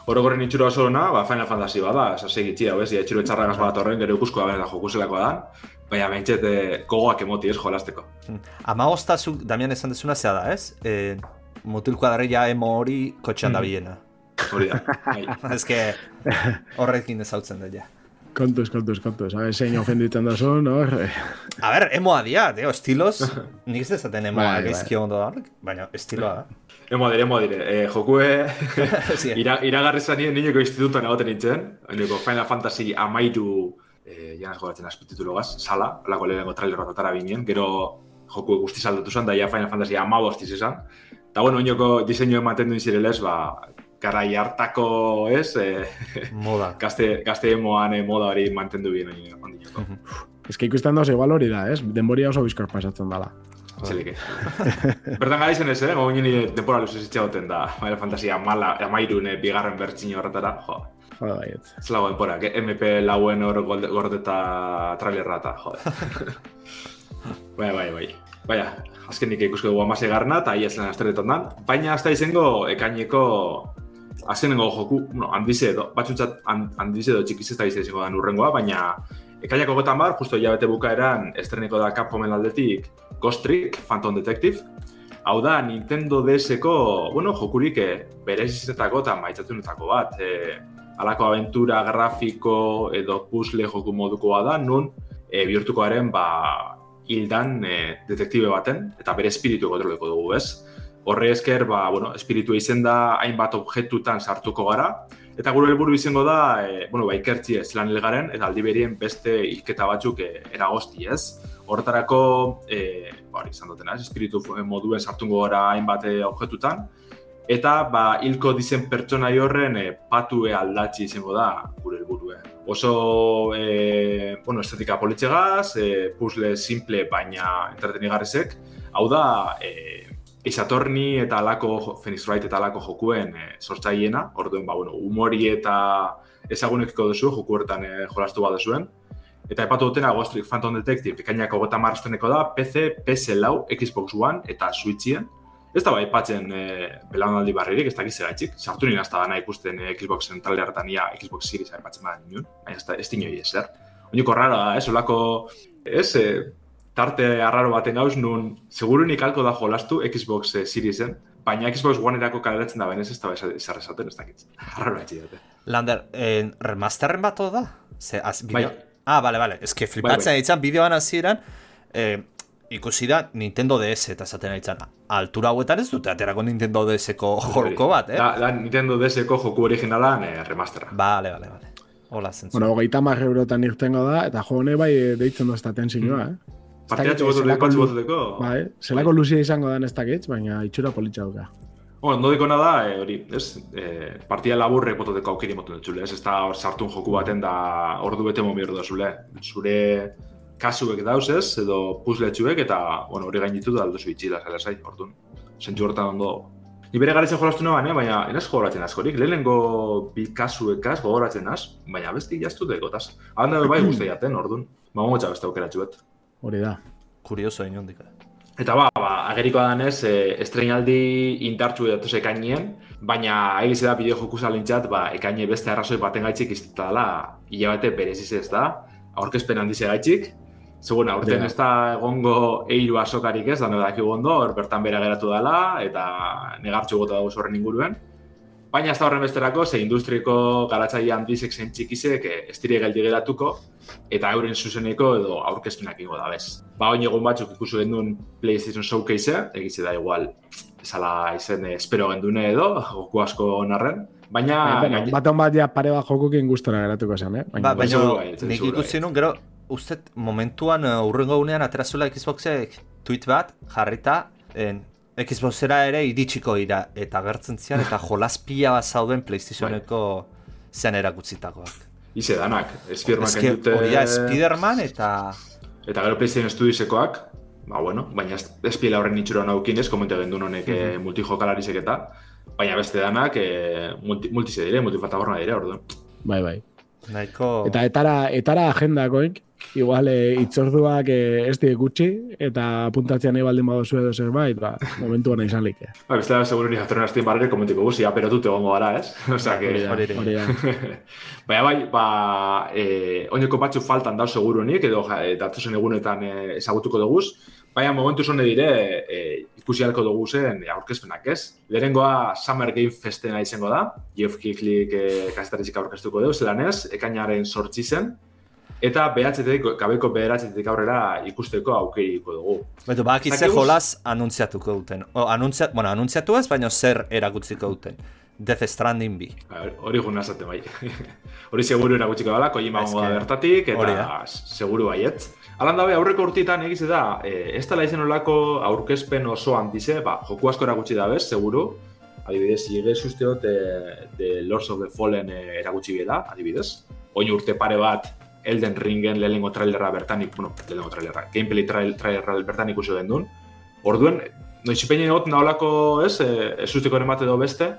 Orokorren itxura oso ona, ba, Final Fantasy bada, esase gitxi hau ez, ja, itxuro etxarragaz bat horren, gero ikusko da jokuselakoa dan, baina behintzet eh, gogoak emoti ez jolasteko. Amagosta zuk, Damian esan dezuna zea da, ez? E, mutil kuadrilla emo hori kotxean Mm. da bilena. Hori da. <laughs> Bai. Ez que horrekin ezautzen da ja. Kontuz, kontuz, kontuz. A ver, zein ofenditzen da zuen, hor. A ber, emoa dia, teo, estilos, <laughs> nik ez dezaten emoa Bai, bai. gaizki ondo da, baina estiloa da. Emo dire, emo dire. E, jokue <laughs> Sí. ira, iragarri zanien nineko institutuan egoten nintzen, nineko Final Fantasy amairu, e, jana jogatzen azpititulogaz, sala, lako lehenengo trailer bat atara binen, gero joku guzti saldatu zen, da ja Final Fantasy amabostiz izan. Eta bueno, oinoko diseinu ematen duen zirelez, ba, garai hartako, ez, e, Moda. <laughs> gazte, gazte emoan eh, moda hori mantendu bien ondinoko. Ez que ikusten dauz igual hori da, ez? Denboria oso bizkor pasatzen dala. Zelike. <laughs> Bertan gara izan ez, eh? Gogo nini denpora luzez itxagoten da. Final Fantasia mala, amairun eh, bigarren bertxin horretara. Jo, Joder, baietz. ez lago denpora, que MP lauen hor gordeta trailerra eta, jode. <laughs> bai, bai, bai. Baina, azkenik ikusko dugu amasei garna, eta ia zelen asteretan dan. Baina, hasta izango, ekaineko azkenengo joku, bueno, handize edo, batzutzat han- handize edo txikiz ez da izango da urrengoa, baina ekainako gotan bar, justo hilabete bukaeran estreneko da Capcomen aldetik Ghost Trick, Phantom Detective, Hau da, Nintendo DS-eko, bueno, jokurik eh, berezizetako eta maitzatzenetako bat. Eh, alako aventura grafiko edo puzzle joku modukoa da, nun eh, bihurtukoaren ba, hildan eh, detektibe baten, eta bere espiritu kontroleko dugu, ez? Horre esker, ba, bueno, espiritua izen da hainbat objektutan sartuko gara, eta gure helburu izango da, e, bueno, ba, ikertzi ez lan hilgaren, eta aldi berien beste hilketa batzuk e, eragosti, ez? Horretarako, e, ba, izan dutena? Espiritu moduen sartungo gara hainbat e, objektutan, eta ba, hilko dizen pertsonai horren e, patue aldatzi izango da gure helburue. Oso, e, bueno, estetika politxegaz, e, puzzle simple baina entretenigarrezek, hau da, e, Isatorni eta alako, Phoenix Wright eta alako jokuen e, sortzaileena, orduen, ba, bueno, humori eta ezagunekiko duzu, joku hortan e, jolastu bat duzuen. Eta epatu dutena Ghost Trick Phantom Detective, ekainako gota marrazteneko da, PC, PS4, Xbox One eta Switchien. Ez da bai patzen e, belaunaldi barririk, ez dakiz gaitxik. Sartu nien hasta dana ikusten e, Xboxen talde hartan ia Xbox Series aipatzen bada nion, baina ez, da, ez dinoi ezer. Oiniko rara ez, olako, ez, e, tarte arraro baten gauz, nun segurunik alko da jolastu Xbox eh, Seriesen, baina Xbox One-erako kaleratzen da benez ez da ezer esaten ez dakit. <laughs> Arraro batxi dute. Lander, eh, remasterren bat da? Ze, az, Bai. bideo... Ah, bale, bale. Ez que flipatzen Bai, bai. ditzan, bideoan hasieran eh, ikusi da Nintendo DS eta esaten ditzan. Altura hauetan ez dute aterako Nintendo DS-ko jolko bat, eh? Da, da Nintendo DS-eko joku originalan eh, remasterra. Bale, bale, bale. Hola, zentzu. Bueno, hogeita marre eurotan irtengo da, eta jo hone bai deitzen dozta tensioa, eh? Ez Partida dakit, txugotu zelako deko. Bai, zelako luzia izango dan ez dakit, baina itxura politxa duka. Bueno, ondo dikona da, eh, hori, ez, eh, partida laburre pototeko aukeri motu dut ez, ez da sartun joku baten da ordu bete momir da zule. Zure kasuek dauz ez, edo puzletxuek, eta, bueno, hori gainitu da aldo zuitxi da, zela zai, orduan. Zentzu horretan ondo. Ni bere garatzen jolastu nagoan, eh? baina enaz gogoratzen askorik. Lehenengo bi kasuekaz gogoratzen az, baina besti jaztu dekotaz. Handa bai guzti jaten, orduan. Ba, motxa beste aukeratxuet. Hori da. Kurioso inondik. Eta ba, ba agerikoa danez, e, estreinaldi indartxu datoz ekainien, baina egiz da bideo joku zalintzat, ba, ekaine beste arrazoi baten gaitxik izteta dela, hilabete bereziz ez da, aurkezpen handize gaitxik, Segun, aurten Ja. ez da egongo eiru asokarik ez, dano dakigu ondo, hor bertan bera geratu dela, eta negartxu gota dago horren inguruen. Baina ez da horren besterako, ze industriko garatzaile handizek zein txikizek eh, ez dire geldi geratuko, eta euren zuzeneko edo aurkezpenak ingo da bez. Ba, oin egun batzuk ikusu gendun PlayStation Showcase, egize da igual, esala izen eh, espero gendune edo, joku asko narren. Baina, Baina, gaine- baton bat ja pare bat jokukin gustora geratuko zen, eh? Ba, bai, baina seguru bai, nik ikusi nun, gero, uste momentuan uh, urrengo unean aterazuela Xboxek tweet bat jarrita en, Xboxera ere iritsiko ira eta gertzen zian eta <laughs> jolaspila bat zauden PlayStationeko zean erakutzitakoak. Ize danak, espirmak Ez que dute... hori da Spiderman eta... Eta gero PlayStation Studiosekoak, ba bueno, baina ez, horren itxura naukin ez, komente gendun honek mm -hmm. multijokalarizik eta, baina beste danak e, multi, multise dire, multiplataforma dire, orduan. Bai, bai. Nahiko... Eta etara, etara agendakoik, igual e, itzorduak e, ez die gutxi, eta apuntatzean nahi baldin badozu edo zerbait, ba, momentuan izan like. Ba, beste da, seguro ni jatorren azten barrere komentiko guzti, aperotute egongo gara, ez? <laughs> Osea, que... Hori da. <laughs> Baina bai, ba, e, oineko batzu faltan dau segurunik, edo ja, e, datozen egunetan e, ezagutuko duguz, baina momentu zone dire e, ikusi halko dugu zen e, aurkezpenak ez. Lehenengoa Summer Game Festena izango da, Geoff Keighleyk e, kasetaritzik aurkeztuko dugu, zelan ez, ekainaren sortzi zen, eta behatzetik, gabeko behatzetik aurrera ikusteko aukeriko dugu. Beto, bakitze Zakiguz- jolaz anuntziatuko duten. O, anuntziat, bueno, anuntziatu ez, baina zer erakutziko duten. Death Stranding bi. Hori guna esaten bai. <laughs> hori seguru erakutsiko dela, Kojima Ez gongo da bertatik, hori eta da. seguru baiet. Alan dabe, aurreko urtietan egize da, e, ez dela izen olako aurkezpen oso handize, ba, joku asko erakutsi da bez, seguru. Adibidez, higez usteot de, de Lords of the Fallen e, erakutsi bela, adibidez. Oin urte pare bat, Elden Ringen lehenengo trailerra bertanik, bueno, lehenengo trailerra, gameplay trail, trailerra bertan ikusi gendun. Orduen, noizipeinen egoten da olako, ez, e, ez usteko edo beste,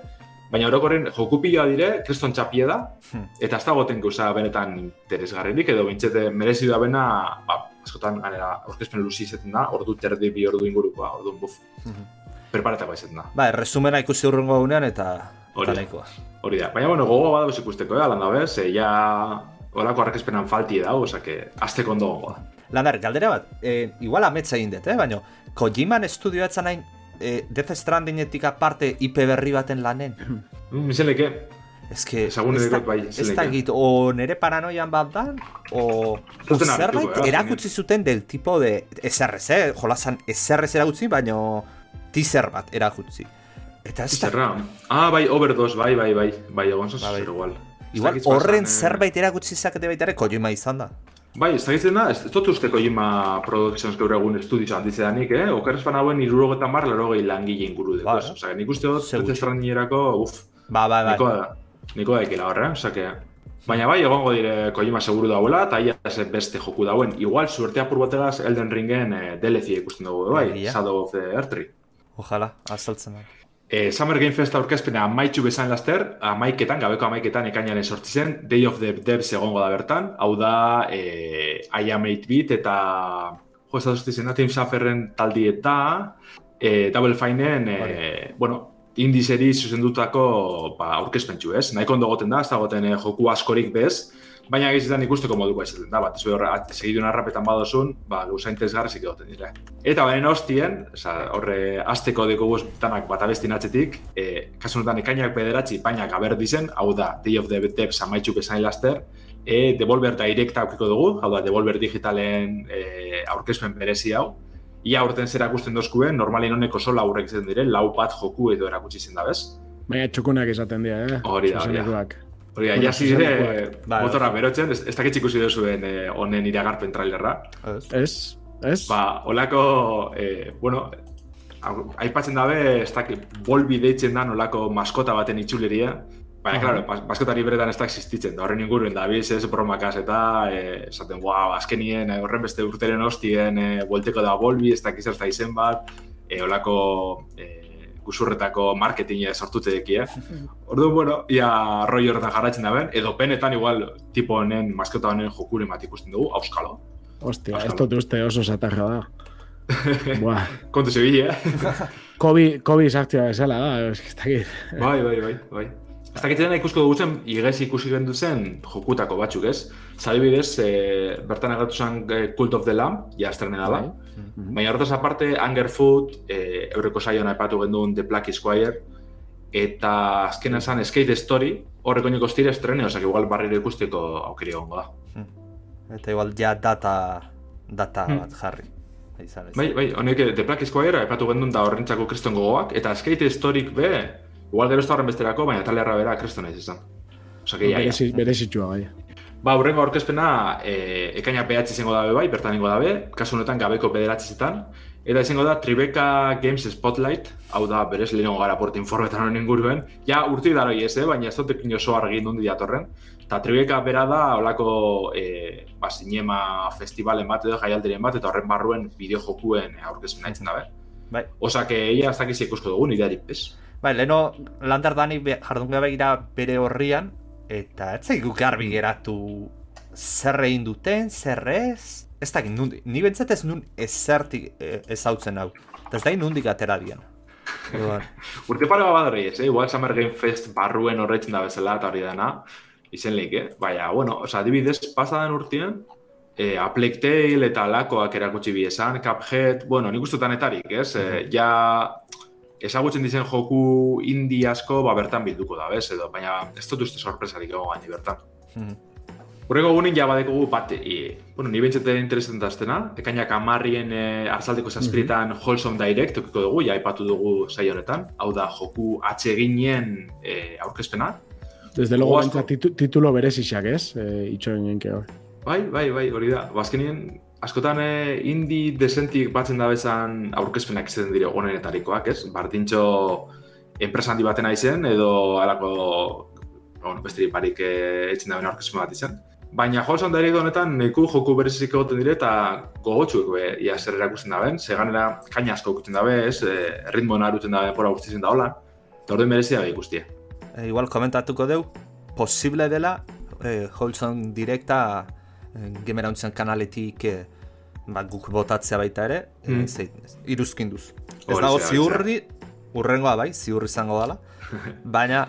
baina orokorren joku piloa dire, kriston txapie da, Hmm. eta ez da goten gauza benetan interesgarririk, edo bintzete merezi da bena, ba, askotan ganera aurkezpen luzi izaten da, ordu terdi bi ordu ingurukoa, ordu buf, Mhm. preparatako izaten da. Ba, resumena ikusi urrengo gunean eta Hori da. Hori da, baina bueno, gogoa badauz ikusteko, eh, alan dabe, ze ja olako arkezpenan falti da, osake, azteko ondo gongo da. Galdera bat, e, igual ametsa egin dut, eh? baina Kojiman estudioa hain e, Death Strandingetik aparte IP berri baten lanen. <clears throat> Mm, Izenleke, Ez que, ez da, bai, ez da git, o nere paranoian bat da, o, zerbait eh, erakutsi zuten del tipo de SRS, eh? jolasan SRS erakutsi, baino teaser bat erakutsi. Eta ez da. Ah, bai, overdose, bai, bai, bai, bai, egon zaz, Ba, bai. zer igual. Ez igual horren eh, zerbait erakutsi zakete baita ere Kojima izan da. Bai, ez dakitzen da, ez ez dut uste Kojima Productions gaur egun estudio handitzedanik, eh? Okerrez fan hauen irurogeta mar, larogei langile inguru dugu, Ba, ez? eh? Osea, nik uste dut, Segutxo. Death Strandingerako, uf, Ba, ba, ba. niko da, niko da ekila horre, osake, baina bai, egongo dire Kojima seguru dauela, eta ia beste joku dauen. Igual, suerte apur bategaz Elden Ringen eh, DLC ikusten dugu, bai. Shadow of the Earth Ojalá, azaltzen da. E, Summer Game Fest aurkezpena amaitxu bezain laster, amaiketan, gabeko amaiketan ekainaren sortzi zen, Day of the Devs egongo da bertan, hau da e, I am 8-bit eta jo, ez da da, Team Sufferren taldi eta e, Double Fineen, e, bueno, indizeri zuzendutako ba, aurkezpentsu ez, nahiko ondo goten da, ez da goten e, joku askorik bez, baina gehizetan ikusteko moduko izaten da, bat, ez behar, segidun arrapetan badozun, ba, gauza interesgarrizik egoten dire. Eta baren hostien, oza, horre, azteko deko danak bat abestin atzetik, e, kasu ekainak bederatzi, painak aberdizen, hau da, Day of the Devs amaitxuk esain laster, e, Devolver Direct aukiko dugu, hau da, Devolver Digitalen e, aurkezpen berezi hau, Ia urten zer akusten dozkuen, normalin honeko sola aurrek izaten dire, lau bat joku edo erakutsi zen da, bez? Baina txukunak esaten dira, eh? Hori da, hori da. Hori da, Bueno, dire, zuzenekoak. Bai, motorra berotzen, ez, ez dakit ikusi duzuen eh, honen iragarpen trailerra. Ez? Ez? Ba, olako, eh, bueno, aipatzen dabe, ez dakit, bolbi deitzen da olako maskota baten itxuleria, Baina, Aha. claro, mas- maskotari beretan ez da existitzen, da horren inguruen da, biz, ez bromakaz eta, eh, esaten, wow, azkenien, eh, horren beste urteren hostien, eh, buelteko da bolbi, ez dakiz ez da izen bat, eh, olako eh, gusurretako marketinga sortute deki, eh? Ordu, bueno, ia roi horretan jarraitzen daben, edo penetan igual tipo honen, maskota honen jokuren bat ikusten dugu, auskalo. Hostia, ez Auskalo. dut uste oso satarra da. <laughs> Buah. Kontu zebili, eh? <laughs> Kobi, Kobi sartia bezala da, dakit. bai, bai, bai, bai. Ez dakitzen ikusko dugu zen, igez ikusi gendu zen jokutako batzuk, ez? Zadibidez, e, bertan agertu zen eh, Cult of the Lamb, ja estrena Mhm. Baina horretaz aparte, Anger Food, e, eureko saioan aipatu genduen The Black Squire, eta azkena zen Skate Story, horreko niko estire estrene, osak igual barriro ikusteko aukeri egongo da. Eta igual ja data, data Hmm. bat jarri. Izan ez. Bai, bai, honek eh, The Black Squire aipatu gendun da horrentzako kriston gogoak, eta Skate Storyk be, igual gero ez da horren besterako, baina talerra bera kriston ez izan. Osa, que, ja, ja. Berezi- Berezitsua, bai. Ba, hurrengo aurkezpena e, ekaina behatzi izango dabe bai, bertan ingo dabe, kasu honetan gabeko bederatzizetan, eta izango da Tribeca Games Spotlight, hau da, berez lehenengo gara porte informetan honen inguruen, ja urti daroi ez, eh? baina ez dut ekin oso argi nondi datorren, eta Tribeca bera da, holako e, ba, sinema festivalen bat edo jaialdiren bat, eta horren barruen bideojokuen aurkezpena itzen dabe. Bai. Osa, que ia ez dakiz ikusko dugun, idearik, bez? Bai, leheno Lander Dani be- jardun gabe gira bere horrian, eta ez zaigu garbi geratu zer egin duten, zer ez? Ez dakit, nundi, ni bentsat ez nun ezertik eh, ezautzen hau. Eta ez da nundik atera dian. <laughs> Urte pare bat ez, eh? igual Summer Game Fest barruen horretzen da bezala eta hori dana, izen leik, eh? Baina, bueno, oza, adibidez, pasadan urtean, eh, A Plague Tale eta lakoak erakutsi bi esan, Cuphead, bueno, nik uste tanetarik, ez? Eh, ja, ezagutzen dizen joku indie asko, ba, bertan bilduko da, bez, edo, baina ez dut uste sorpresarik egon gaini bertan. mhm. Urrego gunin ja badekugu bat, e, bueno, ni bentsete interesetan daztena, ekainak amarrien e, arzaldeko zazpiretan Wholesome Direct okiko dugu, ja aipatu dugu saio honetan, hau da joku atseginen e, aurkezpena. Desde luego, bentsa titu, titulo berezixak, ez? E, itxoen genke hor. Bai, bai, bai, hori da. Bazkenien, askotan e, indie desentik batzen da bezan aurkezpenak izaten dire onenetarikoak, ez? Bardintxo enpresa handi baten aizen, edo alako, bueno, besterik barik e, etxen da aurkezpen bat izan. Baina Holson Direct honetan neku joku berezik egoten dire eta gogotxuk be, ia zer erakusten daben, ze ganera kaina asko ikusten dabe, ez, e, ritmo naruten dabe, pora guztizien da hola, eta orduan berezia da ikustia. E, igual komentatuko deu, posible dela e, Holson Directa e, gemerauntzen kanaletik e, ba, guk botatzea baita ere, Mm. e, zei, iruzkin duz. Ez dago ziurri, urrengoa bai, ziurri izango dela, <laughs> baina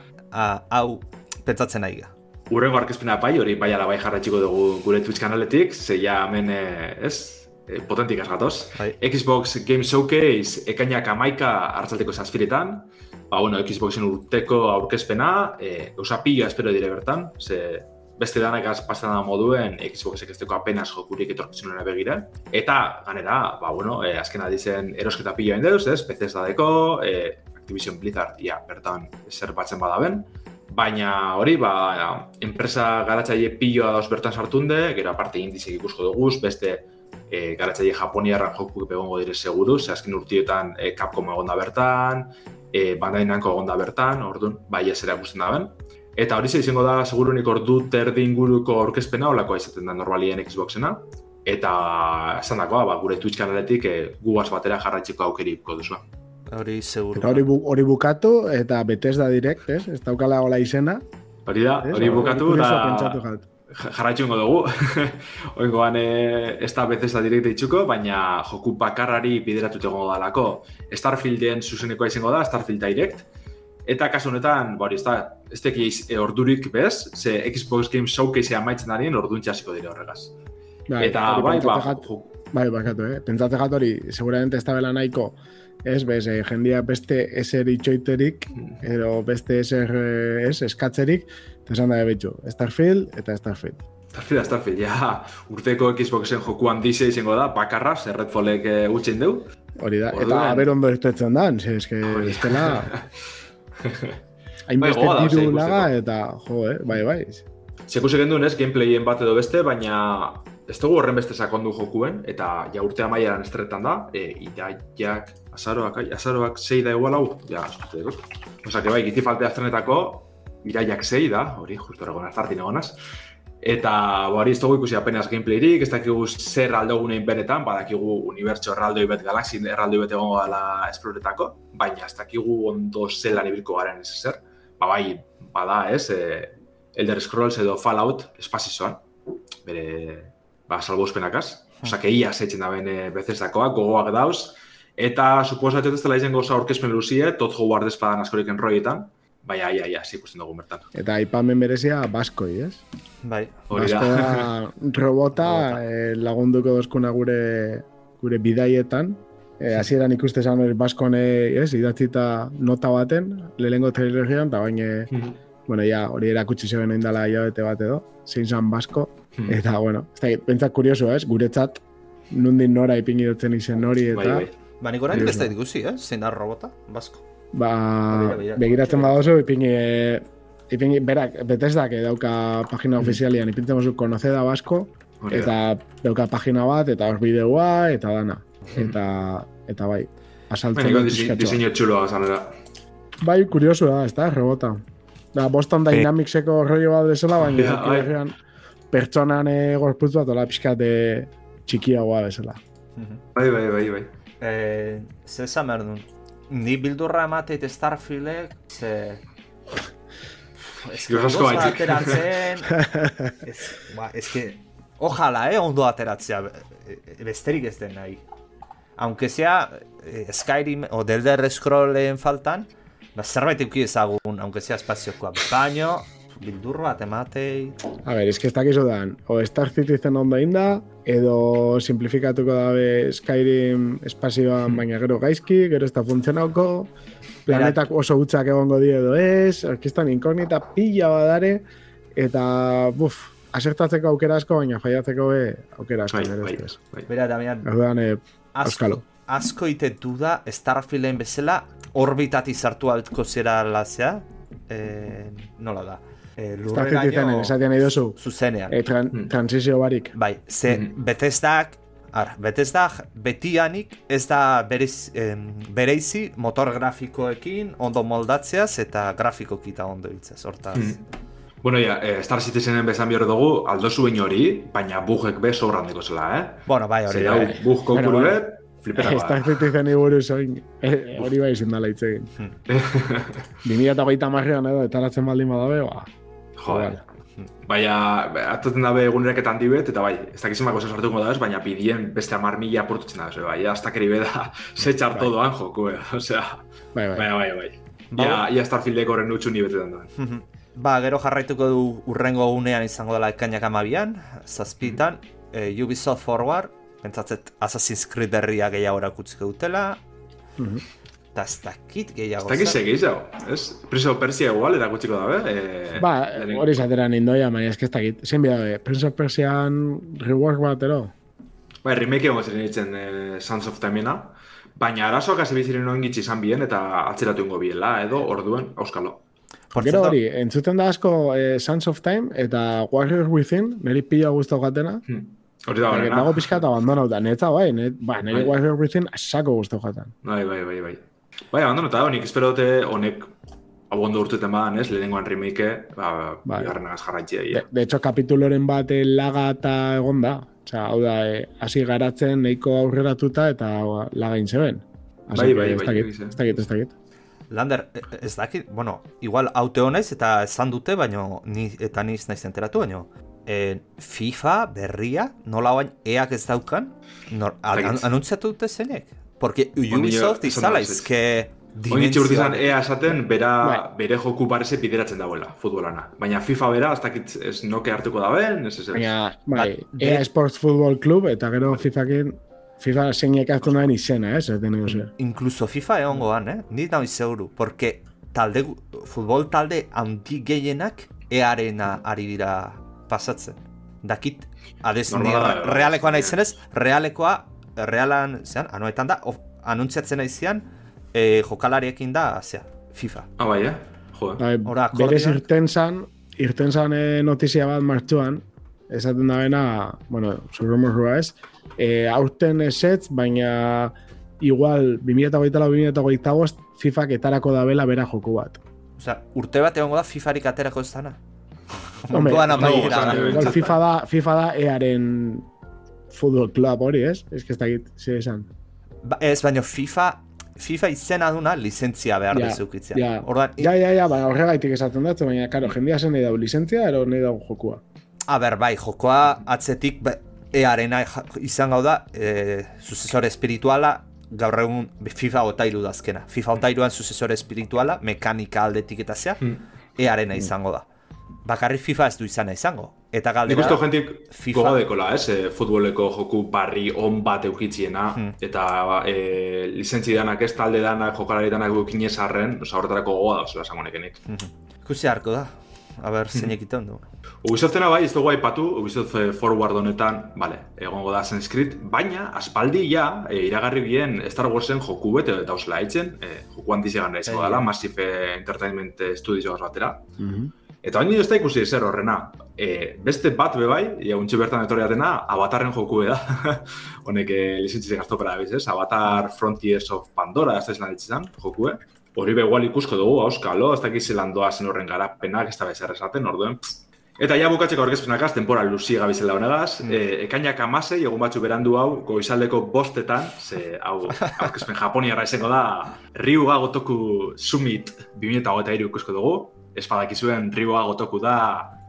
hau pentsatzen nahi ga. Urrengo arkezpena bai, hori bai ala bai jarratxiko dugu gure Twitch kanaletik, ze ja hemen, eh, ez, eh, potentik gatoz. Bai. Xbox Game Showcase ekainak amaika hartzalteko zazpiretan, ba, bueno, Xboxen urteko aurkezpena, e, pila espero dire bertan, ze beste danak azpazten da moduen Xboxek ez deko apenas jokurik etorkizunera begira. Eta, ganera, ba, bueno, e, azken adizen erosketa pila deuz, ez, Bethesda deko, e, Activision Blizzard, ja, bertan zer batzen badaben. Baina hori, ba, enpresa garatzaile piloa dauz bertan sartunde, gero aparte indizek ikusko duguz, beste e, garatzaile japoniarran joku egongo dire seguru, ze azken urtietan e, Capcom egon da bertan, e, Bandai Namco egon da bertan, orduan, bai ez erakusten da ben. Eta hori ze izango da, segurunik ordu terdi inguruko aurkezpena, olakoa izaten da normalien Xboxena. Eta esan dakoa, ba, gure Twitch kanaletik e, gugaz batera jarraitzeko aukeriko duzu. Hori seguru. Eta hori, bu, hori bukatu, eta Bethesda Direct, ez? Ez daukala hola izena. Hori da, hori bukatu da jarraitxungo dugu. <laughs> Oingoan e, ez da Bethesda direkt itxuko, baina joku bakarrari bideratut egongo dalako. Starfielden zuzeneko izango da, Starfield Direct. Eta kasu honetan, ba hori, ez da, ez teki e, ordurik bez, ze Xbox Game Showcase amaitzen darien orduan txasiko dire horregaz. Bai, Eta bai, ba, jat- jo- Bai, bakatu, eh? Pentsatze gat hori, seguramente ez da bela nahiko, ez, bez, eh, jendia beste eser itxoiterik, edo beste eser, eh, ez, eskatzerik, eta esan da betxo, Starfield eta Starfield. Starfield, Starfield, ja, urteko Xboxen joku handize izango da, bakarra, zer Redfallek e, gutxin deu. Hori da, eta Orduan- aber ondo irtetzen da, ze, eske, estela, <laughs> <laughs> hainbeste da, diru laga, eta, jo, eh, bai, bai. Sekus egin duen ez, gameplayen bat edo beste, baina ez dugu horren beste sakondu jokuen, eta ja urte amaieran estretan da, e, iraiak, azaroak, azaroak zei da igual hau, ja, eskute dugu. Osa, que bai, giti faltea estrenetako, iraiak zei da, hori, justo eragon azartin egonaz. Eta, hori ez dugu ikusi apenas gameplayrik, ez dakigu zer aldogunein benetan, badakigu unibertso erraldoi bet, galaxi erraldoi bet egongo dela esploretako, baina ez dakigu ondo zelan ibilko garen ez zer. Ba, bai, bada, ez, e, Elder Scrolls edo Fallout espazizoan, bere, ba, salbospenakaz. Osa, que ia zeitzen da bene bezestakoak, gogoak dauz, eta suposatzen ez dela izango osa aurkezpen luzie, tot Howard espadan askorik enroietan, bai, ai, ai, ai, ikusten dugu bertan. Eta aipamen berezia baskoi, ez? Bai. Hori Basko da. da <laughs> robota eh, lagunduko dozkuna gure gure bidaietan. Eh, hasieran ikuste zan hori baskone, ez, idatzita nota baten, lehengo trailerean, eta baina, bueno, ja, hori erakutsi zeben indala hilabete bat edo, zein zan basko, Hmm. eta, bueno, ez da, bentzak kurioso, ez, guretzat, nundin nora ipingi dutzen izen hori, Bai, eta, bai. Ba, nik orain Bai, ez da bai. ikusi, eh? Zein da robota, basko. Ba, Begira, begira. begiratzen badozu, ipingi, eh, ipingi, berak, Bethesdak dauka pagina ofizialian, ipintzen badozu, konoce da basko, eta dauka pagina bat, eta hor bideoa, eta dana. Eta, eta bai, asaltzen dut dise- bat. diseño txuloa zanera. Bai, kurioso da, ez da, rebota. Da, Boston Dynamicseko rollo bat bezala, baina Ja, yeah, bai. herrian pertsonan eh, gorputz bat, ola pixkat eh, txikiagoa bezala. Bai, bai, bai, bai. Eh, ze esan behar duen? Ni bildurra emateit Starfieldek, ze... Baizik. ateratzen... <laughs> ez, ba, ez que... Ojalá, eh, ondo ateratzea, e- e- besterik ez den nahi. Aunque sea eh, Skyrim o The Elder Scrollen faltan, ba, zerbait euki ezagun, aunque sea espaziokoa. Baino, bildur bat ematei... A ber, eske ez dakizu dan, o Star Citizen ondo inda, edo simplifikatuko dabe Skyrim espazioan baina gero gaizki, gero ez da funtzionauko, planetak oso gutxak egongo die edo ez, orkistan inkognita pila badare, eta buf, asertatzeko aukera asko, baina faiatzeko be aukera asko. Bai, bai, bai. Bera, Damian, Orduan, eh, asko, asko ite duda Starfielden bezala orbitati sartu altko zera lazea eh, nola da eh, Star Citizenen esaten nahi duzu, zuzenean eh, tran, Mm. transizio barik. bai, ze Mhm. Bethesdak Ara, Bethesdak betianik ez da berez, em, bereizi motor grafikoekin ondo moldatzeaz eta grafikoki eta ondo hiltzez, hortaz. Mhm. Bueno, ja, eh, Star Citizenen bezan bihar dugu, aldo zuen hori, baina bugek be sobrandeko zela, eh? Bueno, bai, hori Zer eh. bug Bueno, konkuru bueno. bet, flipera Star. Citizen buruz oin, eh, hori bai izin dela hitz egin. <laughs> 2008 marrean edo, etaratzen baldin badabe, ba. Joder. Baina, atatzen dabe egunerek handi bet, eta bai, ez dakizimako zer sartuko da ez, baina pidien beste amar mila apurtutzen da, ez, bai, hasta keri beda, <laughs> se txarto doan joko, eh, <laughs> osea, Bai, bai. bai, bai. Ba- Ja, ia Starfieldeko horren utxu ni betetan doan. Ba, gero jarraituko du urrengo unean izango dela ekainak amabian, zazpitan, eh, Ubisoft Forward, pentsatzet Assassin's Creed berria gehiago erakutziko dutela, Mhm. Eta ez dakit gehiago. Ez egiz jau, ez? Prince of Persia igual erakutsiko dabe. Eh, Ba, hori zatera nindoia, baina ez dakit. Zein bida, Prince of Persian rework batero? Bai, remake egon ziren ditzen eh, Sons of Timena, baina arazoak hasi biziren noen gitzi izan bien eta atzeratu ingo biela, edo orduen, auskalo. Por Gero cierto, hori, entzuten da asko eh, Sons of Time eta Warriors Within, niri pila guztau gatena. Hm. Hori da Eta horrena. Dago pixka eta abandonauta, netza bai, net, ba, niri Bai. Warriors Within asako guztau jaten. Bai, bai, bai, bai. Bai, abandono eta honik, espero dute honek hau ondo urteten badan, ez, lehenengoan remake, ba, Bai. bigarrenagaz jarraitzea. De, de hecho, kapituloren bat eh, laga eta egon da. Osea, hau da, eh, hasi garatzen nahiko aurreratuta eta ba, lagain zeben. Así Bai, que bai, ez bai, dakit, ez dakit, ez dakit. Lander, e- ez dakit, bueno, igual haute honaiz eta esan dute, baino ni, eta niz naiz enteratu, baino e, FIFA berria, nola bain eak ez daukan, nor, an, Dakit. an, anuntziatu dute zeinek? Porque Ubisoft izala da, ez. izke Oin itxe urte izan ea esaten, bera, Bai. bere joku pareze bideratzen dagoela, futbolana. Baina FIFA bera, ez dakit ez noke hartuko daben, ez ez ez. Baina, bai, Ba, EA de- Sports Football Club eta gero FIFAkin FIFA zeinek hartu nahen izena, ez? Ez dene gose. Incluso FIFA egongo han, eh? Ni nahi seguru, porque talde, futbol talde handi gehienak earena ari dira pasatzen. Dakit, adez, ni Normala da, re- bai. realekoa nahi zenez, realekoa, realan, zean, anuetan da, of, anuntziatzen nahi zian, e, jokalariekin da, zea, FIFA. Ah, bai, eh? Jo, Bai, Ora, berez irten zan, irten zan eh, notizia bat martxuan, esaten da bena, bueno, zurrumorrua ez, e, aurten esetz, baina igual 2008 lau 2008 bost, FIFak etarako da bela bera joku bat. Osea, urte bat egongo da FIFarik aterako ez dana. Hombre, Munduan no, amaiera FIFA da, FIFA da earen futbol club hori, ez? Ez ez dakit, ze esan. Ba, ez, baina FIFA, FIFA izena duna lizentzia behar Ja, yeah, duzukitzea. Ja, Orduan, ja, ja, ja, baina horregaitik esaten dut, baina, karo, jendia zen nahi dau lizentzia, ero nahi dau jokua. A ber, bai, jokoa atzetik earena izan gau da, e, sucesore espirituala, gaur egun FIFA otailu da azkena. FIFA otailuan sucesore espirituala, mekanika aldetik eta zea, Hmm. earena izango da. Bakarrik FIFA ez du izana izango. Eta Nik galdera... uste jentik FIFA. gogodekola, ez? E, futboleko joku barri on bat eukitziena, Hmm. eta e, lizentzi danak ez talde danak, jokalari danak eukinez arren, oza, horretarako gogoa da, zela esango nekenik. Ikusi harko da. A ber, zein egiten du. Ubisoftena bai, ez dugu aipatu, Ubisoft eh, Forward honetan, bale, egongo da Assassin's Creed, baina aspaldi ja, e, iragarri bien Star Warsen joku bete dauzela haitzen, e, joku handizegan da izango Bai. dela, Massive Entertainment eh, Studios batera. Mhm. Eta baina ez da ikusi ezer horrena. E, beste bat be bai, ja, untxe bertan etorriatena, Avatarren joku da. <laughs> Honek e, lizentzizik gaztopera da ez? Avatar Frontiers of Pandora, ez da izan ditzen, jokue. Hori be igual ikusko dugu, auskalo, ez dakiz zelan zen horren garapenak, ez da bezer esaten, orduen. Eta ja bukatzeko aurkezpenakaz, temporal luzi gabizela honegaz, Mm. e, ekainak amasei, egun batzu berandu hau, goizaldeko bostetan, ze hau <laughs> aurkezpen japoniarra izango da, Ryuga Gotoku Summit 2023 ikusko dugu, espadakizuen Ryuga Gotoku da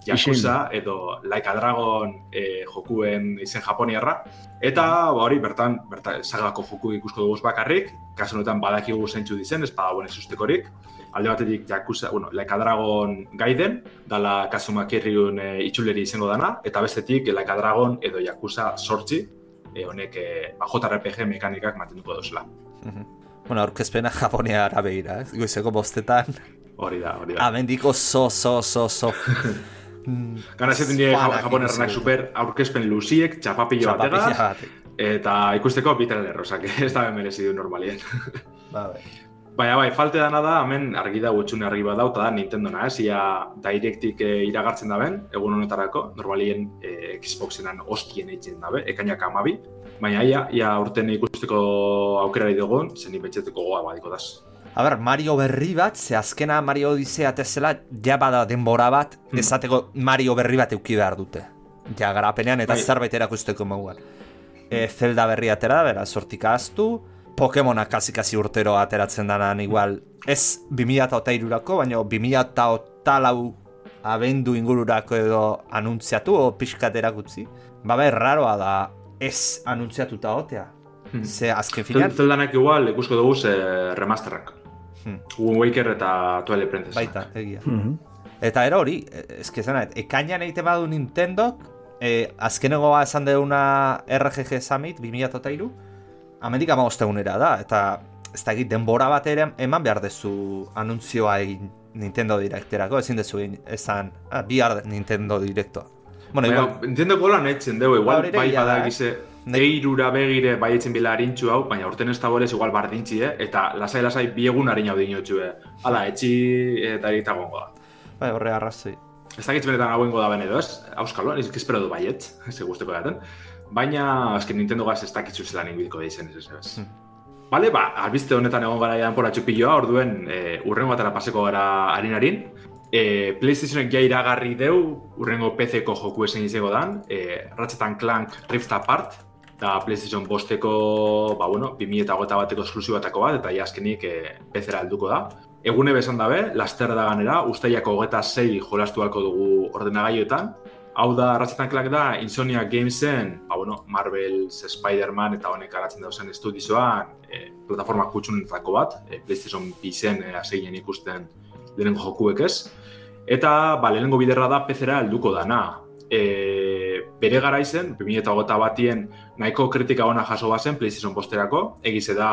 Yakuza edo Like a Dragon e, jokuen izen japoniarra. Eta ba, hori bertan, bertan sagako joku ikusko dugu bakarrik, kasu honetan badakigu zeintzu dizen, ez badagoen ez ustekorik. Alde batetik Yakuza, bueno, Like a Dragon Gaiden, dala Kazuma Kirryun e, itxuleri izango dana, eta bestetik Like a Dragon edo Yakuza sortzi, e, honek e, ba, JRPG mekanikak mantenduko duzela. Bueno, aurkezpena Japoniara begira, ez? Goizeko bostetan. Hori da, hori da. Amendiko so, so, so, so. <laughs> Mm, Gana die fanak japonerrenak super aurkezpen luziek, txapapillo bategaz, batek. eta ikusteko bitren errosak, <laughs> ez da merezi du normalien. <laughs> Ba, bai. Baina bai, falte dana da, hemen argi da gutxune argi bat dauta da Nintendo na, ez? Ia directik e, iragartzen daben, egun honetarako, normalien e, Xboxenan ostien eitzen dabe, ekainak amabi. Baina ia, ia urten ikusteko aukerari dugun, zen betxeteko goa badiko daz. A ber, Mario berri bat, ze azkena Mario Odyssey atezela, ja bada denbora bat, Hmm. esateko Mario berri bat euki behar dute. Ja, garapenean eta Bai. zerbait erakusteko moduan. E, Zelda berri atera, bera, sortik ahaztu, Pokemonak kasi-kasi urtero ateratzen danan igual, ez 2008-erako, baina 2008 abendu ingururako edo anuntziatu, o pixkat erakutzi. Ba, bai, raroa da, ez anuntziatuta otea. Hmm. Ze azken finean, Zeldanak igual ikusko dugu ze remasterrak. Hmm. Wind Waker eta Twilight Princess. baita, egia. Mhm. Eta ero hori, e- eske zena, ekainan egiten badu Nintendok, e, azkenegoa esan deuna RGG Summit 2003, amendik amagostegunera da, eta ez da egit denbora bat ere eman behar dezu anuntzioa egin Nintendo Directerako, ezin dezu egin esan, ah, bihar Nintendo Directoa. Bueno, Baina, igual, Nintendo gola netzen dugu, igual bai egia da, bada eh? egize Ne- eirura begire bai etzen bila harintxu hau, baina urten ez dagoelez igual bardintzi, eh? eta lasai-lasai bi egun harin hau dinotxu, eh? Hala, etxi eta egitagongo da. bai, horre arrazoi. Ez dakit benetan hauengo da bene edo ez, auskalo, ez espero du baiet, <laughs> ze guzteko daten. Baina, azken Nintendo gaz ez dakitzu zelan inguiko da izen, ez ez ez. Hmm. Bale, ba, albizte honetan egon gara janpora txupilloa, orduen e, urrengo batera paseko gara harin-harin. E, PlayStationek ja iragarri deu, urrengo PC-ko joku esen izango dan, e, Ratchet Clank Rift Apart, da PlayStation bosteko, ba, bueno, 2008 bateko esklusibatako bat, eta ja azkenik e, PC-ra helduko da. Egune besan dabe, laster da ganera, ustaiako hogeta sei jolastu dugu ordenagailuetan. Hau da, Ratchet Clank da, Insomnia Gamesen, ba, bueno, Marvel's Spider-Man eta honek garatzen dauzen estudizoan, e, plataforma kutsunentzako bat, e, PlayStation PC-en e, aseinen ikusten lehenengo jokuek ez. Eta, ba, lehenengo biderra da PC-ra helduko dana. E, bere garaizen, 2008 batien nahiko kritika ona jaso bazen PlayStation posterako, egize da,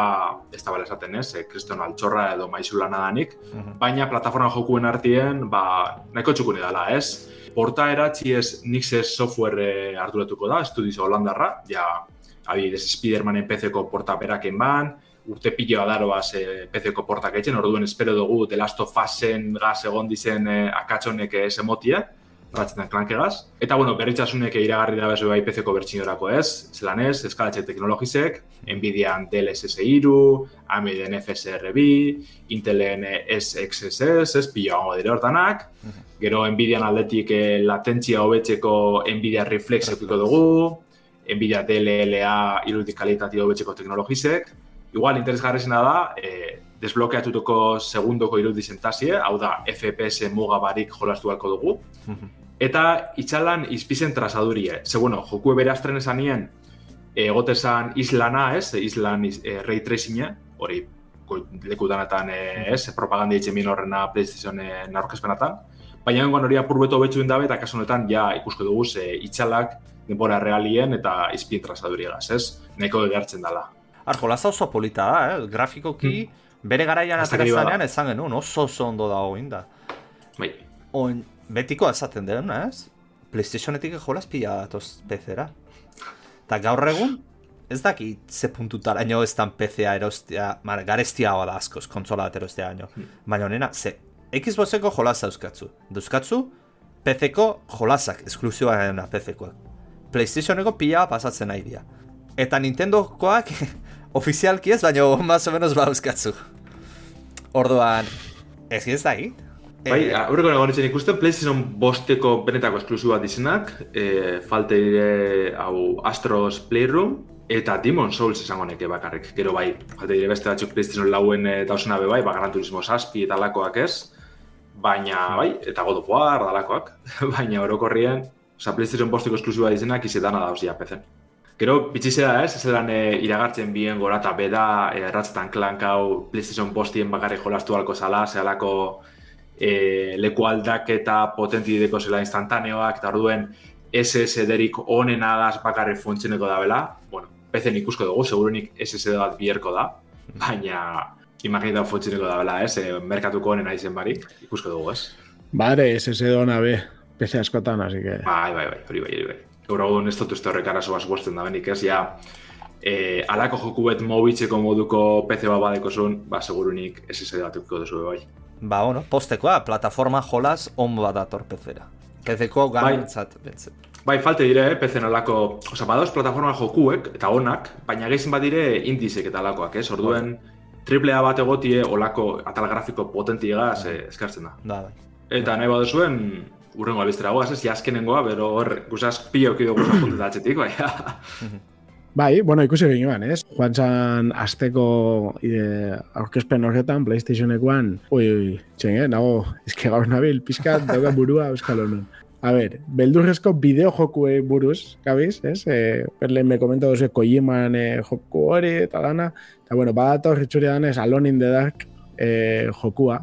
ez da bala esaten ez, e, kriston altxorra edo maizulana danik, Mhm. baina plataforma jokuen artien, ba, nahiko txukune dela, ez? Porta eratzi ez Nixes software eh, arduratuko da, estudiz holandarra, ja, adibidez, Spidermanen PC-ko porta beraken ban, urte piloa daroaz eh, PC-ko portak etxen, orduen espero dugu The Last of Us-en gaz egon dizen eh, akatsonek ez emotie, Ratchet Clankegaz. Eta, bueno, berritxasunek iragarri da bezu bai PC-ko bertxinorako ez, zelan ez, eskalatxe teknologisek, Nvidian DLSS 3, AMDen FSR bi, Intelen SXSS, ez, pilo gongo dire hortanak, gero Nvidian aldetik eh, latentzia hobetzeko Nvidia Reflex eukiko dugu, Nvidia DLLA irudik kalitatea hobetzeko teknologisek, igual interesgarrizena da, eh, desblokeatutuko segundoko irudi zentazie, hau da FPS muga barik jolastu dugu, eta itxalan izpizen trasadurie. Ze, bueno, joku bere astren esan nien, egotezan islana, ez, islan iz, e, ray tracinga, hori ko- lekutanetan e, ez, propaganda ditzen bin horrena PlayStationen aurkezpenatan, baina hengoan hori apurbeto betxuen dabe, eta kasu honetan ja ikusko dugu ze itxalak denbora realien eta izpien trasaduriegaz, ez? Nahiko gertzen dela. Ar, jolaza oso polita da, eh? grafikoki, bere garaian aterazanean esan genuen, oso oso ondo da hoin da. Bai, Oin, betiko esaten den, ez? PlayStationetik jolaz pila datoz PC-ra. Eta gaur egun, ez daki ze puntutaraino ez dan PC-a erostia, mar, garestiagoa da askoz, kontsola bat erostia baino. Baina honena, ze, Xboxeko jolaz dauzkatzu. Dauzkatzu, PC-ko jolazak, esklusiba dena PC-koak. PlayStationeko pila pasatzen nahi dira. Eta Nintendokoak <laughs> ofizialki ez, baina <laughs> más o menos bauzkatzu. Orduan, ez ez da egit? Bai, Eh, aurreko nago nintzen ikusten, PlayStation bosteko benetako esklusiba dizenak, e, falte dire hau Astros Playroom, eta Demon Souls esango neke bakarrik. Gero bai, falte dire beste batzuk PlayStation lauen e, dausena be bai, ba, Gran Turismo Saspi eta lakoak ez, baina bai, eta God of War dalakoak, <laughs> baina orokorrien, oza, PlayStation bosteko esklusiba dizenak izetana dauz ja pezen. Gero, bitxizea ez, ez edan e, iragartzen bien gora eta beda, e, Ratchet and Clank hau PlayStation postien bakarrik jolastu halko zala, zehalako e, leku aldaketa potentideko zela instantaneoak, eta orduen SSD derik onenagaz bakarrik funtzioneko da bela. Bueno, PC ikusko dugu, segurunik SSD bat bierko da, baina imagineta funtzioneko da bela, ez? E, merkatuko onena izen barik, ikusko dugu, ez? Bade, SS dona be, PC askotan, así que... Bai, bai, bai, hori bai, hori bai. Gaur egun ez dut uste horrek arazo guazten da benik, ez? Ja, e, alako joku bet mobitzeko moduko PC bat badeko zuen, ba, segurunik SSD bat eukiko duzu bai. Ba, bueno, postekoa, plataforma jolaz on bat dator PC-ra. PC-ko gantzat, bentzen. Bai, falte dire, eh, PC alako, oza, badauz plataforma jokuek, eta onak, baina gehizin bat dire indizek eta alakoak, ez? Orduen, triple A bat egotie olako atal grafiko potentiegaz eh, eskartzen da. Da, bai. Eta nahi baduzuen, urrengo albiztera goaz, ez, jaskenengoa, bero hor, guzaz, pilo kido guzaz <clears throat> punteta atxetik, bai. Bai, bueno, ikusi eban, ez? Joan zan azteko e, aurkezpen horretan, PlayStationekoan, ui, ui, txen, eh? Nago, ezke gaur nabil, pizkat, dauka burua euskal honen. A ver, beldurrezko bideo jokue buruz, gabiz, ez? E, berlen me komenta dozu Kojiman e, joku hori eta dana. Eta bueno, badato horretxuri danez Alone in the Dark e, jokua.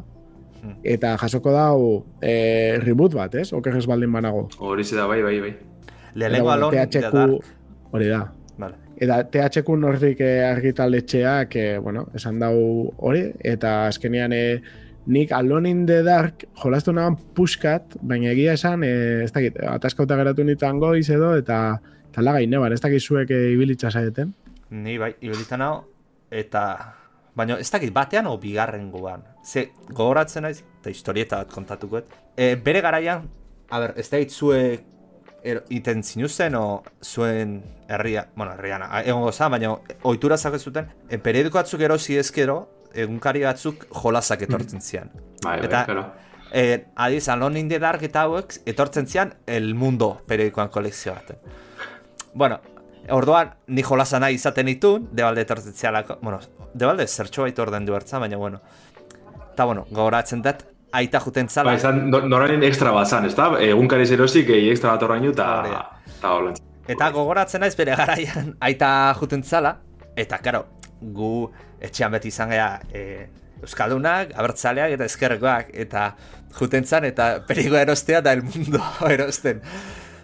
Hmm. Eta jasoko dau e, reboot bat, ez? Okerrez baldin banago. Hori da, bai, bai, bai. Lehenengo Eta, alon, bueno, the dark. Hori da. Vale. Eta THQ nordik eh, argitaletxeak, eh, bueno, esan dau hori, eta azkenean eh, nik Alone in the Dark jolastu nahan puskat, baina egia esan, eh, ez dakit, ataskauta geratu nintzen goiz edo, eta eta lagai neban, ez dakit zuek eh, ibilitza zaeten. Ni bai, ibilitan hau, eta... Baina ez dakit batean o bigarren goan. Ze, gogoratzen naiz, eta historieta bat kontatuko. E, bere garaian, a ber, ez dakit zuek iten zinuzen o zuen herria, bueno, herrian, a- egongo za, baina ohitura zake zuten, e, periodiko batzuk erosi ezkero, egunkari batzuk jolasak etortzen zian. Bai, bai, Eta- claro. E, adiz, Alone in the Dark eta hauek etortzen zian El Mundo periodikoan kolekzio baten. Bueno, orduan ni jolasa nahi izaten itun, debalde etortzen zialako, bueno, debalde zertxo baitu orden du baina bueno. Eta bueno, gogoratzen dut, aita juten zala. Bai, izan, no- norainen extra bat zan, ez da? Egunkari zerosik, gehi extra bat orainu, eta... Hola. Eta gogoratzen naiz bere garaian <laughs> aita juten zala, eta karo, gu etxean beti izan gara e, Euskaldunak, abertzaleak eta ezkerrekoak, eta juten zan, eta perigoa erostea da el mundo <laughs> erosten.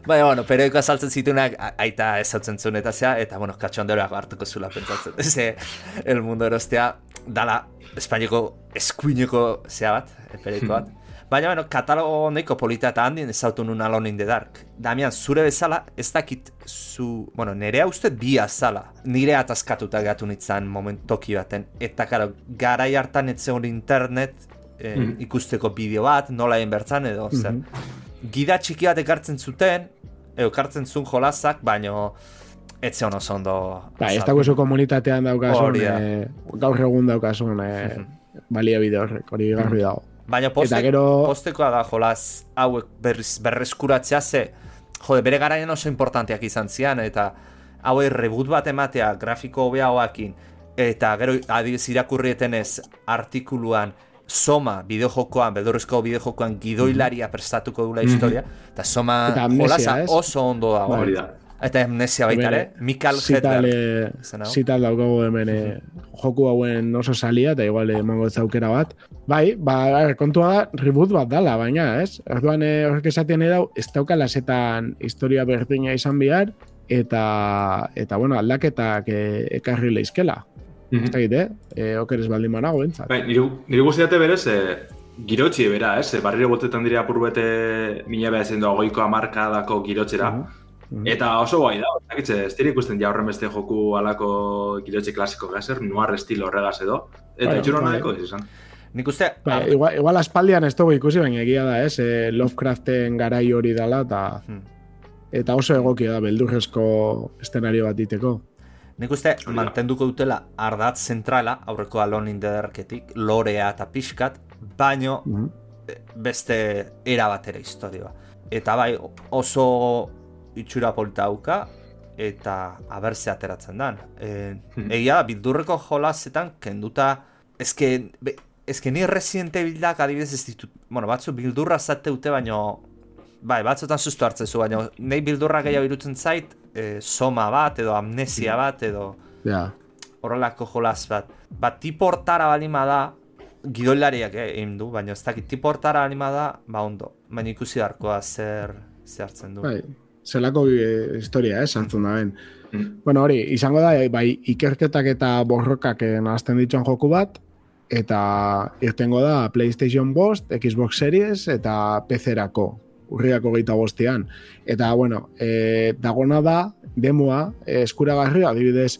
Baina, bueno, periodikoa saltzen zitunak aita ez hautzen zuen eta zea, eta, bueno, katxonderoak hartuko zula pentsatzen. <laughs> Ze, el mundo erostea dala Espainiako eskuineko zea bat, e, bat. Baina, bueno, katalogo nahiko polita eta handien ezautu nun Alone in the Dark. Damian, zure bezala, ez dakit zu... Bueno, nerea uste bi azala. Nire ataskatuta gatu nintzen momentoki baten. Eta, karo, garai hartan zegoen internet eh, Mhm. ikusteko bideo bat, nola egin bertzan edo, zer. Gida txiki bat ekartzen zuten, edo ekartzen zuen jolazak, baino ez zegoen oso ondo... Ba, ez azaldu. dago komunitatean daukasun, eh, gaur egun daukasun eh, baliabide horrek, hori garbi dago. Baina poste, Eta gero- postekoa da jolaz hauek berriz, berreskuratzea ze, jode, bere garaian oso importanteak izan zian, eta hauek reboot bat ematea grafiko hobeagoakin, eta gero adibidez irakurrieten ez artikuluan Soma bideojokoan, beldurrezko bideojokoan gidoilaria prestatuko dula historia, eta Soma Eta amnesia, jolasa ez? oso ondo dago. Hori da. Eta amnesia baita ere, Zital, Hedberg. eh, zital daukagu hemen eh, joku hauen oso salia, eta igual eh, emango ez aukera bat. Bai, ba, kontua da, reboot bat dala, baina, ez? Orduan horrek esatien edau, ez daukala zetan historia berdina izan behar, eta, eta bueno, aldaketak eh, ekarri leizkela. Mhm. Ez dakit, eh? eh okeres baldin banago, bentsat. Bai, nire, nire guztiate berez, e, girotxi bera, ez? E, barriro botetan dira apur bete mila beha zen goiko amarkadako girotxera. Mhm. Eta oso guai da, ez dakitze, ez dira ikusten ja horren beste joku alako girotxe klasiko gazer, noir estilo horregaz edo. Eta Bueno, itxuro bai. nahiko izan. Nik uste, Ba, ar- igual, igual aspaldian ez dugu ikusi, baina egia da, ez? Eh, Lovecraften garai hori dala, eta, Hmm. eta oso egokia da, beldurrezko estenario bat diteko. Nik uste mantenduko dutela ardatz zentrala, aurreko Alone in the Darketik, lorea eta pixkat, baino Mhm. eh, beste era batera historioa. Eta bai, oso itxura polita dauka, eta abertze ateratzen dan. E, Hmm. egia da, bildurreko jolazetan, kenduta, ezke, be, ezke ni Resident Evilak adibidez ez ditut, bueno, batzu bildurra zate dute, baino, bai, batzutan sustu hartzen zu, baino, nahi bildurra gehiago irutzen zait, e, soma bat, edo amnesia bat, edo Ja, horrelako jolas bat. Ba, tipo hortara balima da, gidoilariak eh, egin du, baina ez dakit, tipo hortara balima da, ba ondo. Baina ikusi darkoa zer, zer hartzen du. bai, zelako eh, historia, eh, sartzen da ben. Mm. Bueno, hori, izango da, eh, bai, ikerketak eta borrokak eh, nahazten dituen joku bat, eta irtengo da PlayStation Bost, Xbox Series eta PC-erako, urriako geita bostean. Eta, bueno, e, dagona da, demoa, eh, eskuragarri, adibidez,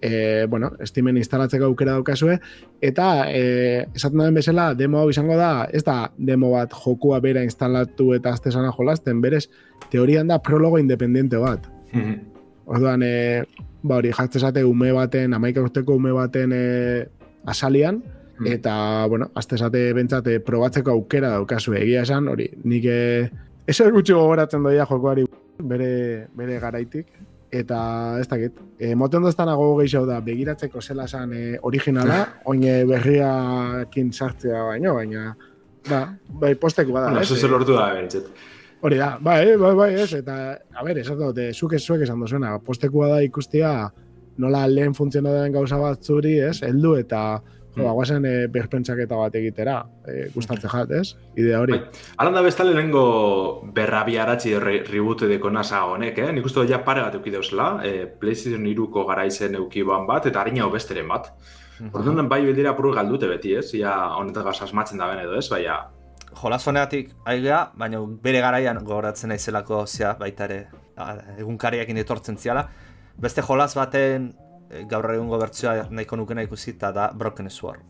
e, bueno, Steamen instalatzeko aukera daukazue, eta e, esaten den bezala, demo hau izango da, ez da demo bat jokua bera instalatu eta aztesana jolasten, berez, teorian da prologo independente bat. Mhm. Orduan, e, ba hori, jartzen zate ume baten, amaika urteko ume baten e, asalian, Hmm. eta, bueno, azte esate bentsate probatzeko aukera daukazu egia esan, hori, nik eh, eso gutxi gogoratzen doia jokoari bere, bere garaitik, eta ez dakit, e, moten doztanago gehiago da, begiratzeko zela esan e, originala, <laughs> oin eh, berriakin sartzea baino, baina, ba, bai, posteko bada, Bueno, ez? lortu da, bentzet. Hori da, bai, bai, bai, ez, eta, a ber, esatu dute, zuk ez zuek esan dozuena, postekua da ikustia nola lehen funtziono den gauza bat zuri, ez, heldu eta, Mm. guazen e, berpentsaketa bat egitera, e, gustatzen jat, ez, idea hori. Bai. Alan da bestale lehenko berrabiaratzi re, reboot deko nasa honek, eh? Nik uste ja pare bat euki dauzela, eh, PlayStation 2ko garaizen eukiban bat, eta harina besteren bat. Orduan bai bildira apur galdute beti, ez? Ia honetagaz asmatzen da ben edo, ez? Baina, Jolas honeatik aigea, baina bere garaian gogoratzen naizelako zea baita ere egunkariakin etortzen ziala. Beste jolas baten eh, gaur egungo bertsioa nahiko nukena ikusi eta da Broken Sword.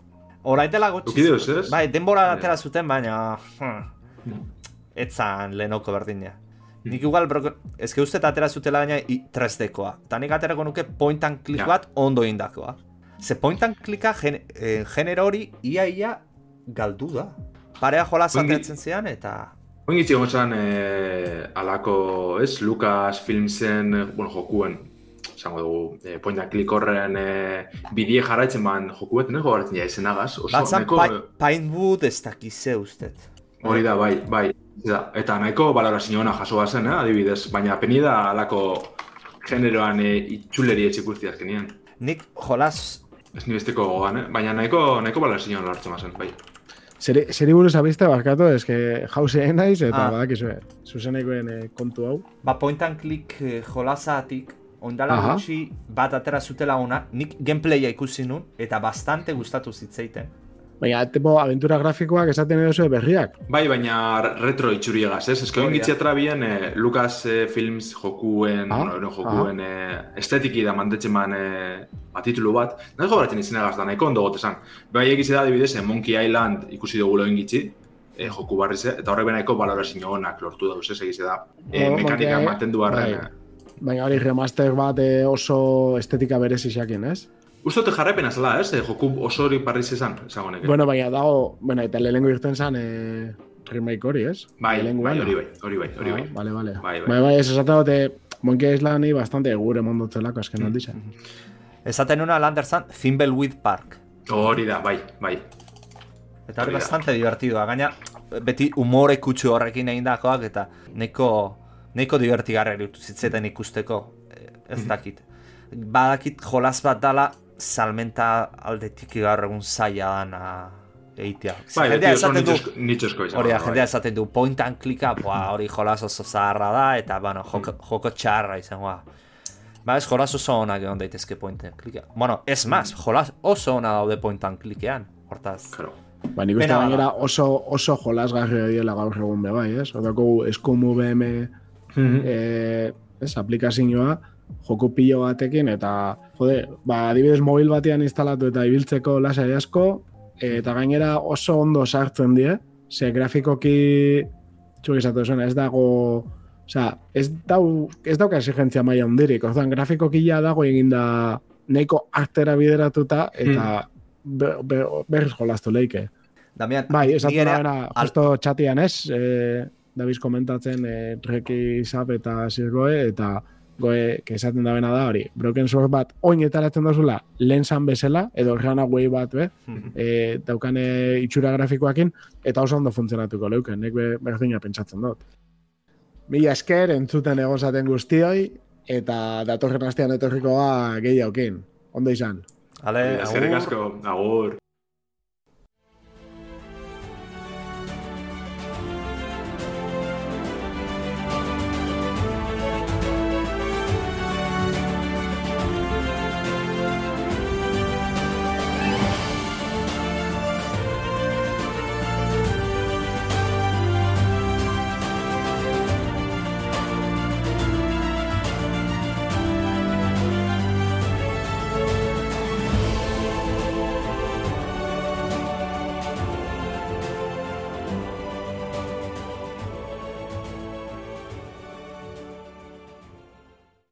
Horai dela gutxi. Bai, denbora atera zuten, baina... Hmm, etzan lehenoko berdina. Nik igual, broken, ezke uste atera zutela baina i- 3D-koa. Eta nik aterako nuke point and click bat ondo indakoa. Ze point and clicka gen, eh, genero hori ia-ia galdu da. Parea jola zateatzen zean eta... Oin gitzi gontzan eh, alako, ez, Lucas Filmsen, eh, bueno, jokuen, esango dugu, eh, point and click horren eh, bidie jarraitzen ban jokuet, ne, gogoratzen ja izenagaz, oso Batzan nahiko, pai, Pinewood ez dakize ustet. hori da, bai, bai, da, eta nahiko balorazio ona jaso zen, eh, adibidez, baina peni da alako generoan eh, itxuleri etxikurti azkenean. Nik jolas... Ez ni besteko gogan, eh? baina nahiko, nahiko balorazio ona lortzen bazen, bai. Zeri, zeri buruz abiste barkatu, eske jause naiz, eta Ah. ah. badakizue, zuzenekoen eh, kontu hau. Ba point and click eh, jolasatik ondala Aha. gutxi bat atera zutela ona, nik gameplaya ikusi nun eta bastante gustatu zitzaiten. Baina, tipo, aventura grafikoak esaten edo berriak. Bai, baina retro itxuriegaz, ez? Ez que Hori oin da. gitzi atrabien eh, Lucas eh, Films jokuen, Ah, bueno, jokuen eh, estetiki da mantetzen man eh, ba, titulu bat. Nahi gogoratzen izenagaz da, nahiko ondo gote zan. Bai, egize da, adibidez, eh, Monkey Island ikusi dugu oin gitzi, eh, joku barriz, eh, eta horrek benako balorazio onak lortu dauz, ez egize da. Eh, mekanika Monkey- mantendu arren. Bai. eh. Baina hori remaster bat eh, oso estetika berezi xakin, ez? Uste jarraipena zela, ez? Eh, joku oso hori barriz esan, esango neke. Bueno, baina dago, bueno, eta lehenengo irten zan eh, remake hori, ez? bai, bai, hori bai, hori bai, hori bai. Ah, Vale, vale. Bai, bai. Bai, bai, ez esate dute, Monkey Islandi bastante gure mondotzelako Mm. azken aldizan. Esaten una Landersan Thimbleweed Park. Hori da, bai, bai. Eta hori bastante divertidoa, gaina beti umore kutsu horrekin egindakoak eta neko, neko divertigarra irutu zitzeten ikusteko, eh, ez Mhm. dakit. Badakit jolas bat dala salmenta aldetik gaur egun zaila dana eitea. Bai, jendea esaten du, nitxosko izan. hori da, bai. jendea esaten du point and clicka, hori jolas oso zaharra da, eta, bueno, joko, Mm. joko txarra izan, boa. Ba, ez jolas oso onak egon daitezke point and clicka. Bueno, ez maz, jolas oso ona daude point and clickean, hortaz. Claro. Ba, nik uste gainera oso, oso jolasgarria diela gaur egun be bai, ez? Odako eskumu BM Mhm. eh, ez, aplikazioa, joko pilo batekin, eta, jode, ba, adibidez mobil batean instalatu eta ibiltzeko lasai asko, eta gainera oso ondo sartzen die, ze grafikoki, txuk esatu zuen, ez dago, osea, ez, dau, ez dauka exigentzia maila hondirik, orduan grafikoki ja dago eginda nahiko artera bideratuta, eta be, be, berriz jolastu leike. Damian, Bai, ni ere nabena, al- justo txatian ez, e, Dabiz komentatzen e, Reki Zap eta Zirgoe, eta goe, que esaten da bena da hori, Broken Sword bat oin etaratzen dozula lehen zan bezala, edo Rana Way bat be, e, daukane itxura grafikoakin, eta oso ondo funtzionatuko leuken, nek be, berdina pentsatzen dut. Mila esker, entzuten egon zaten guztioi, eta datorren astean etorrikoa gehiagokin. Ondo izan. Ale, Eskerrik asko, agur.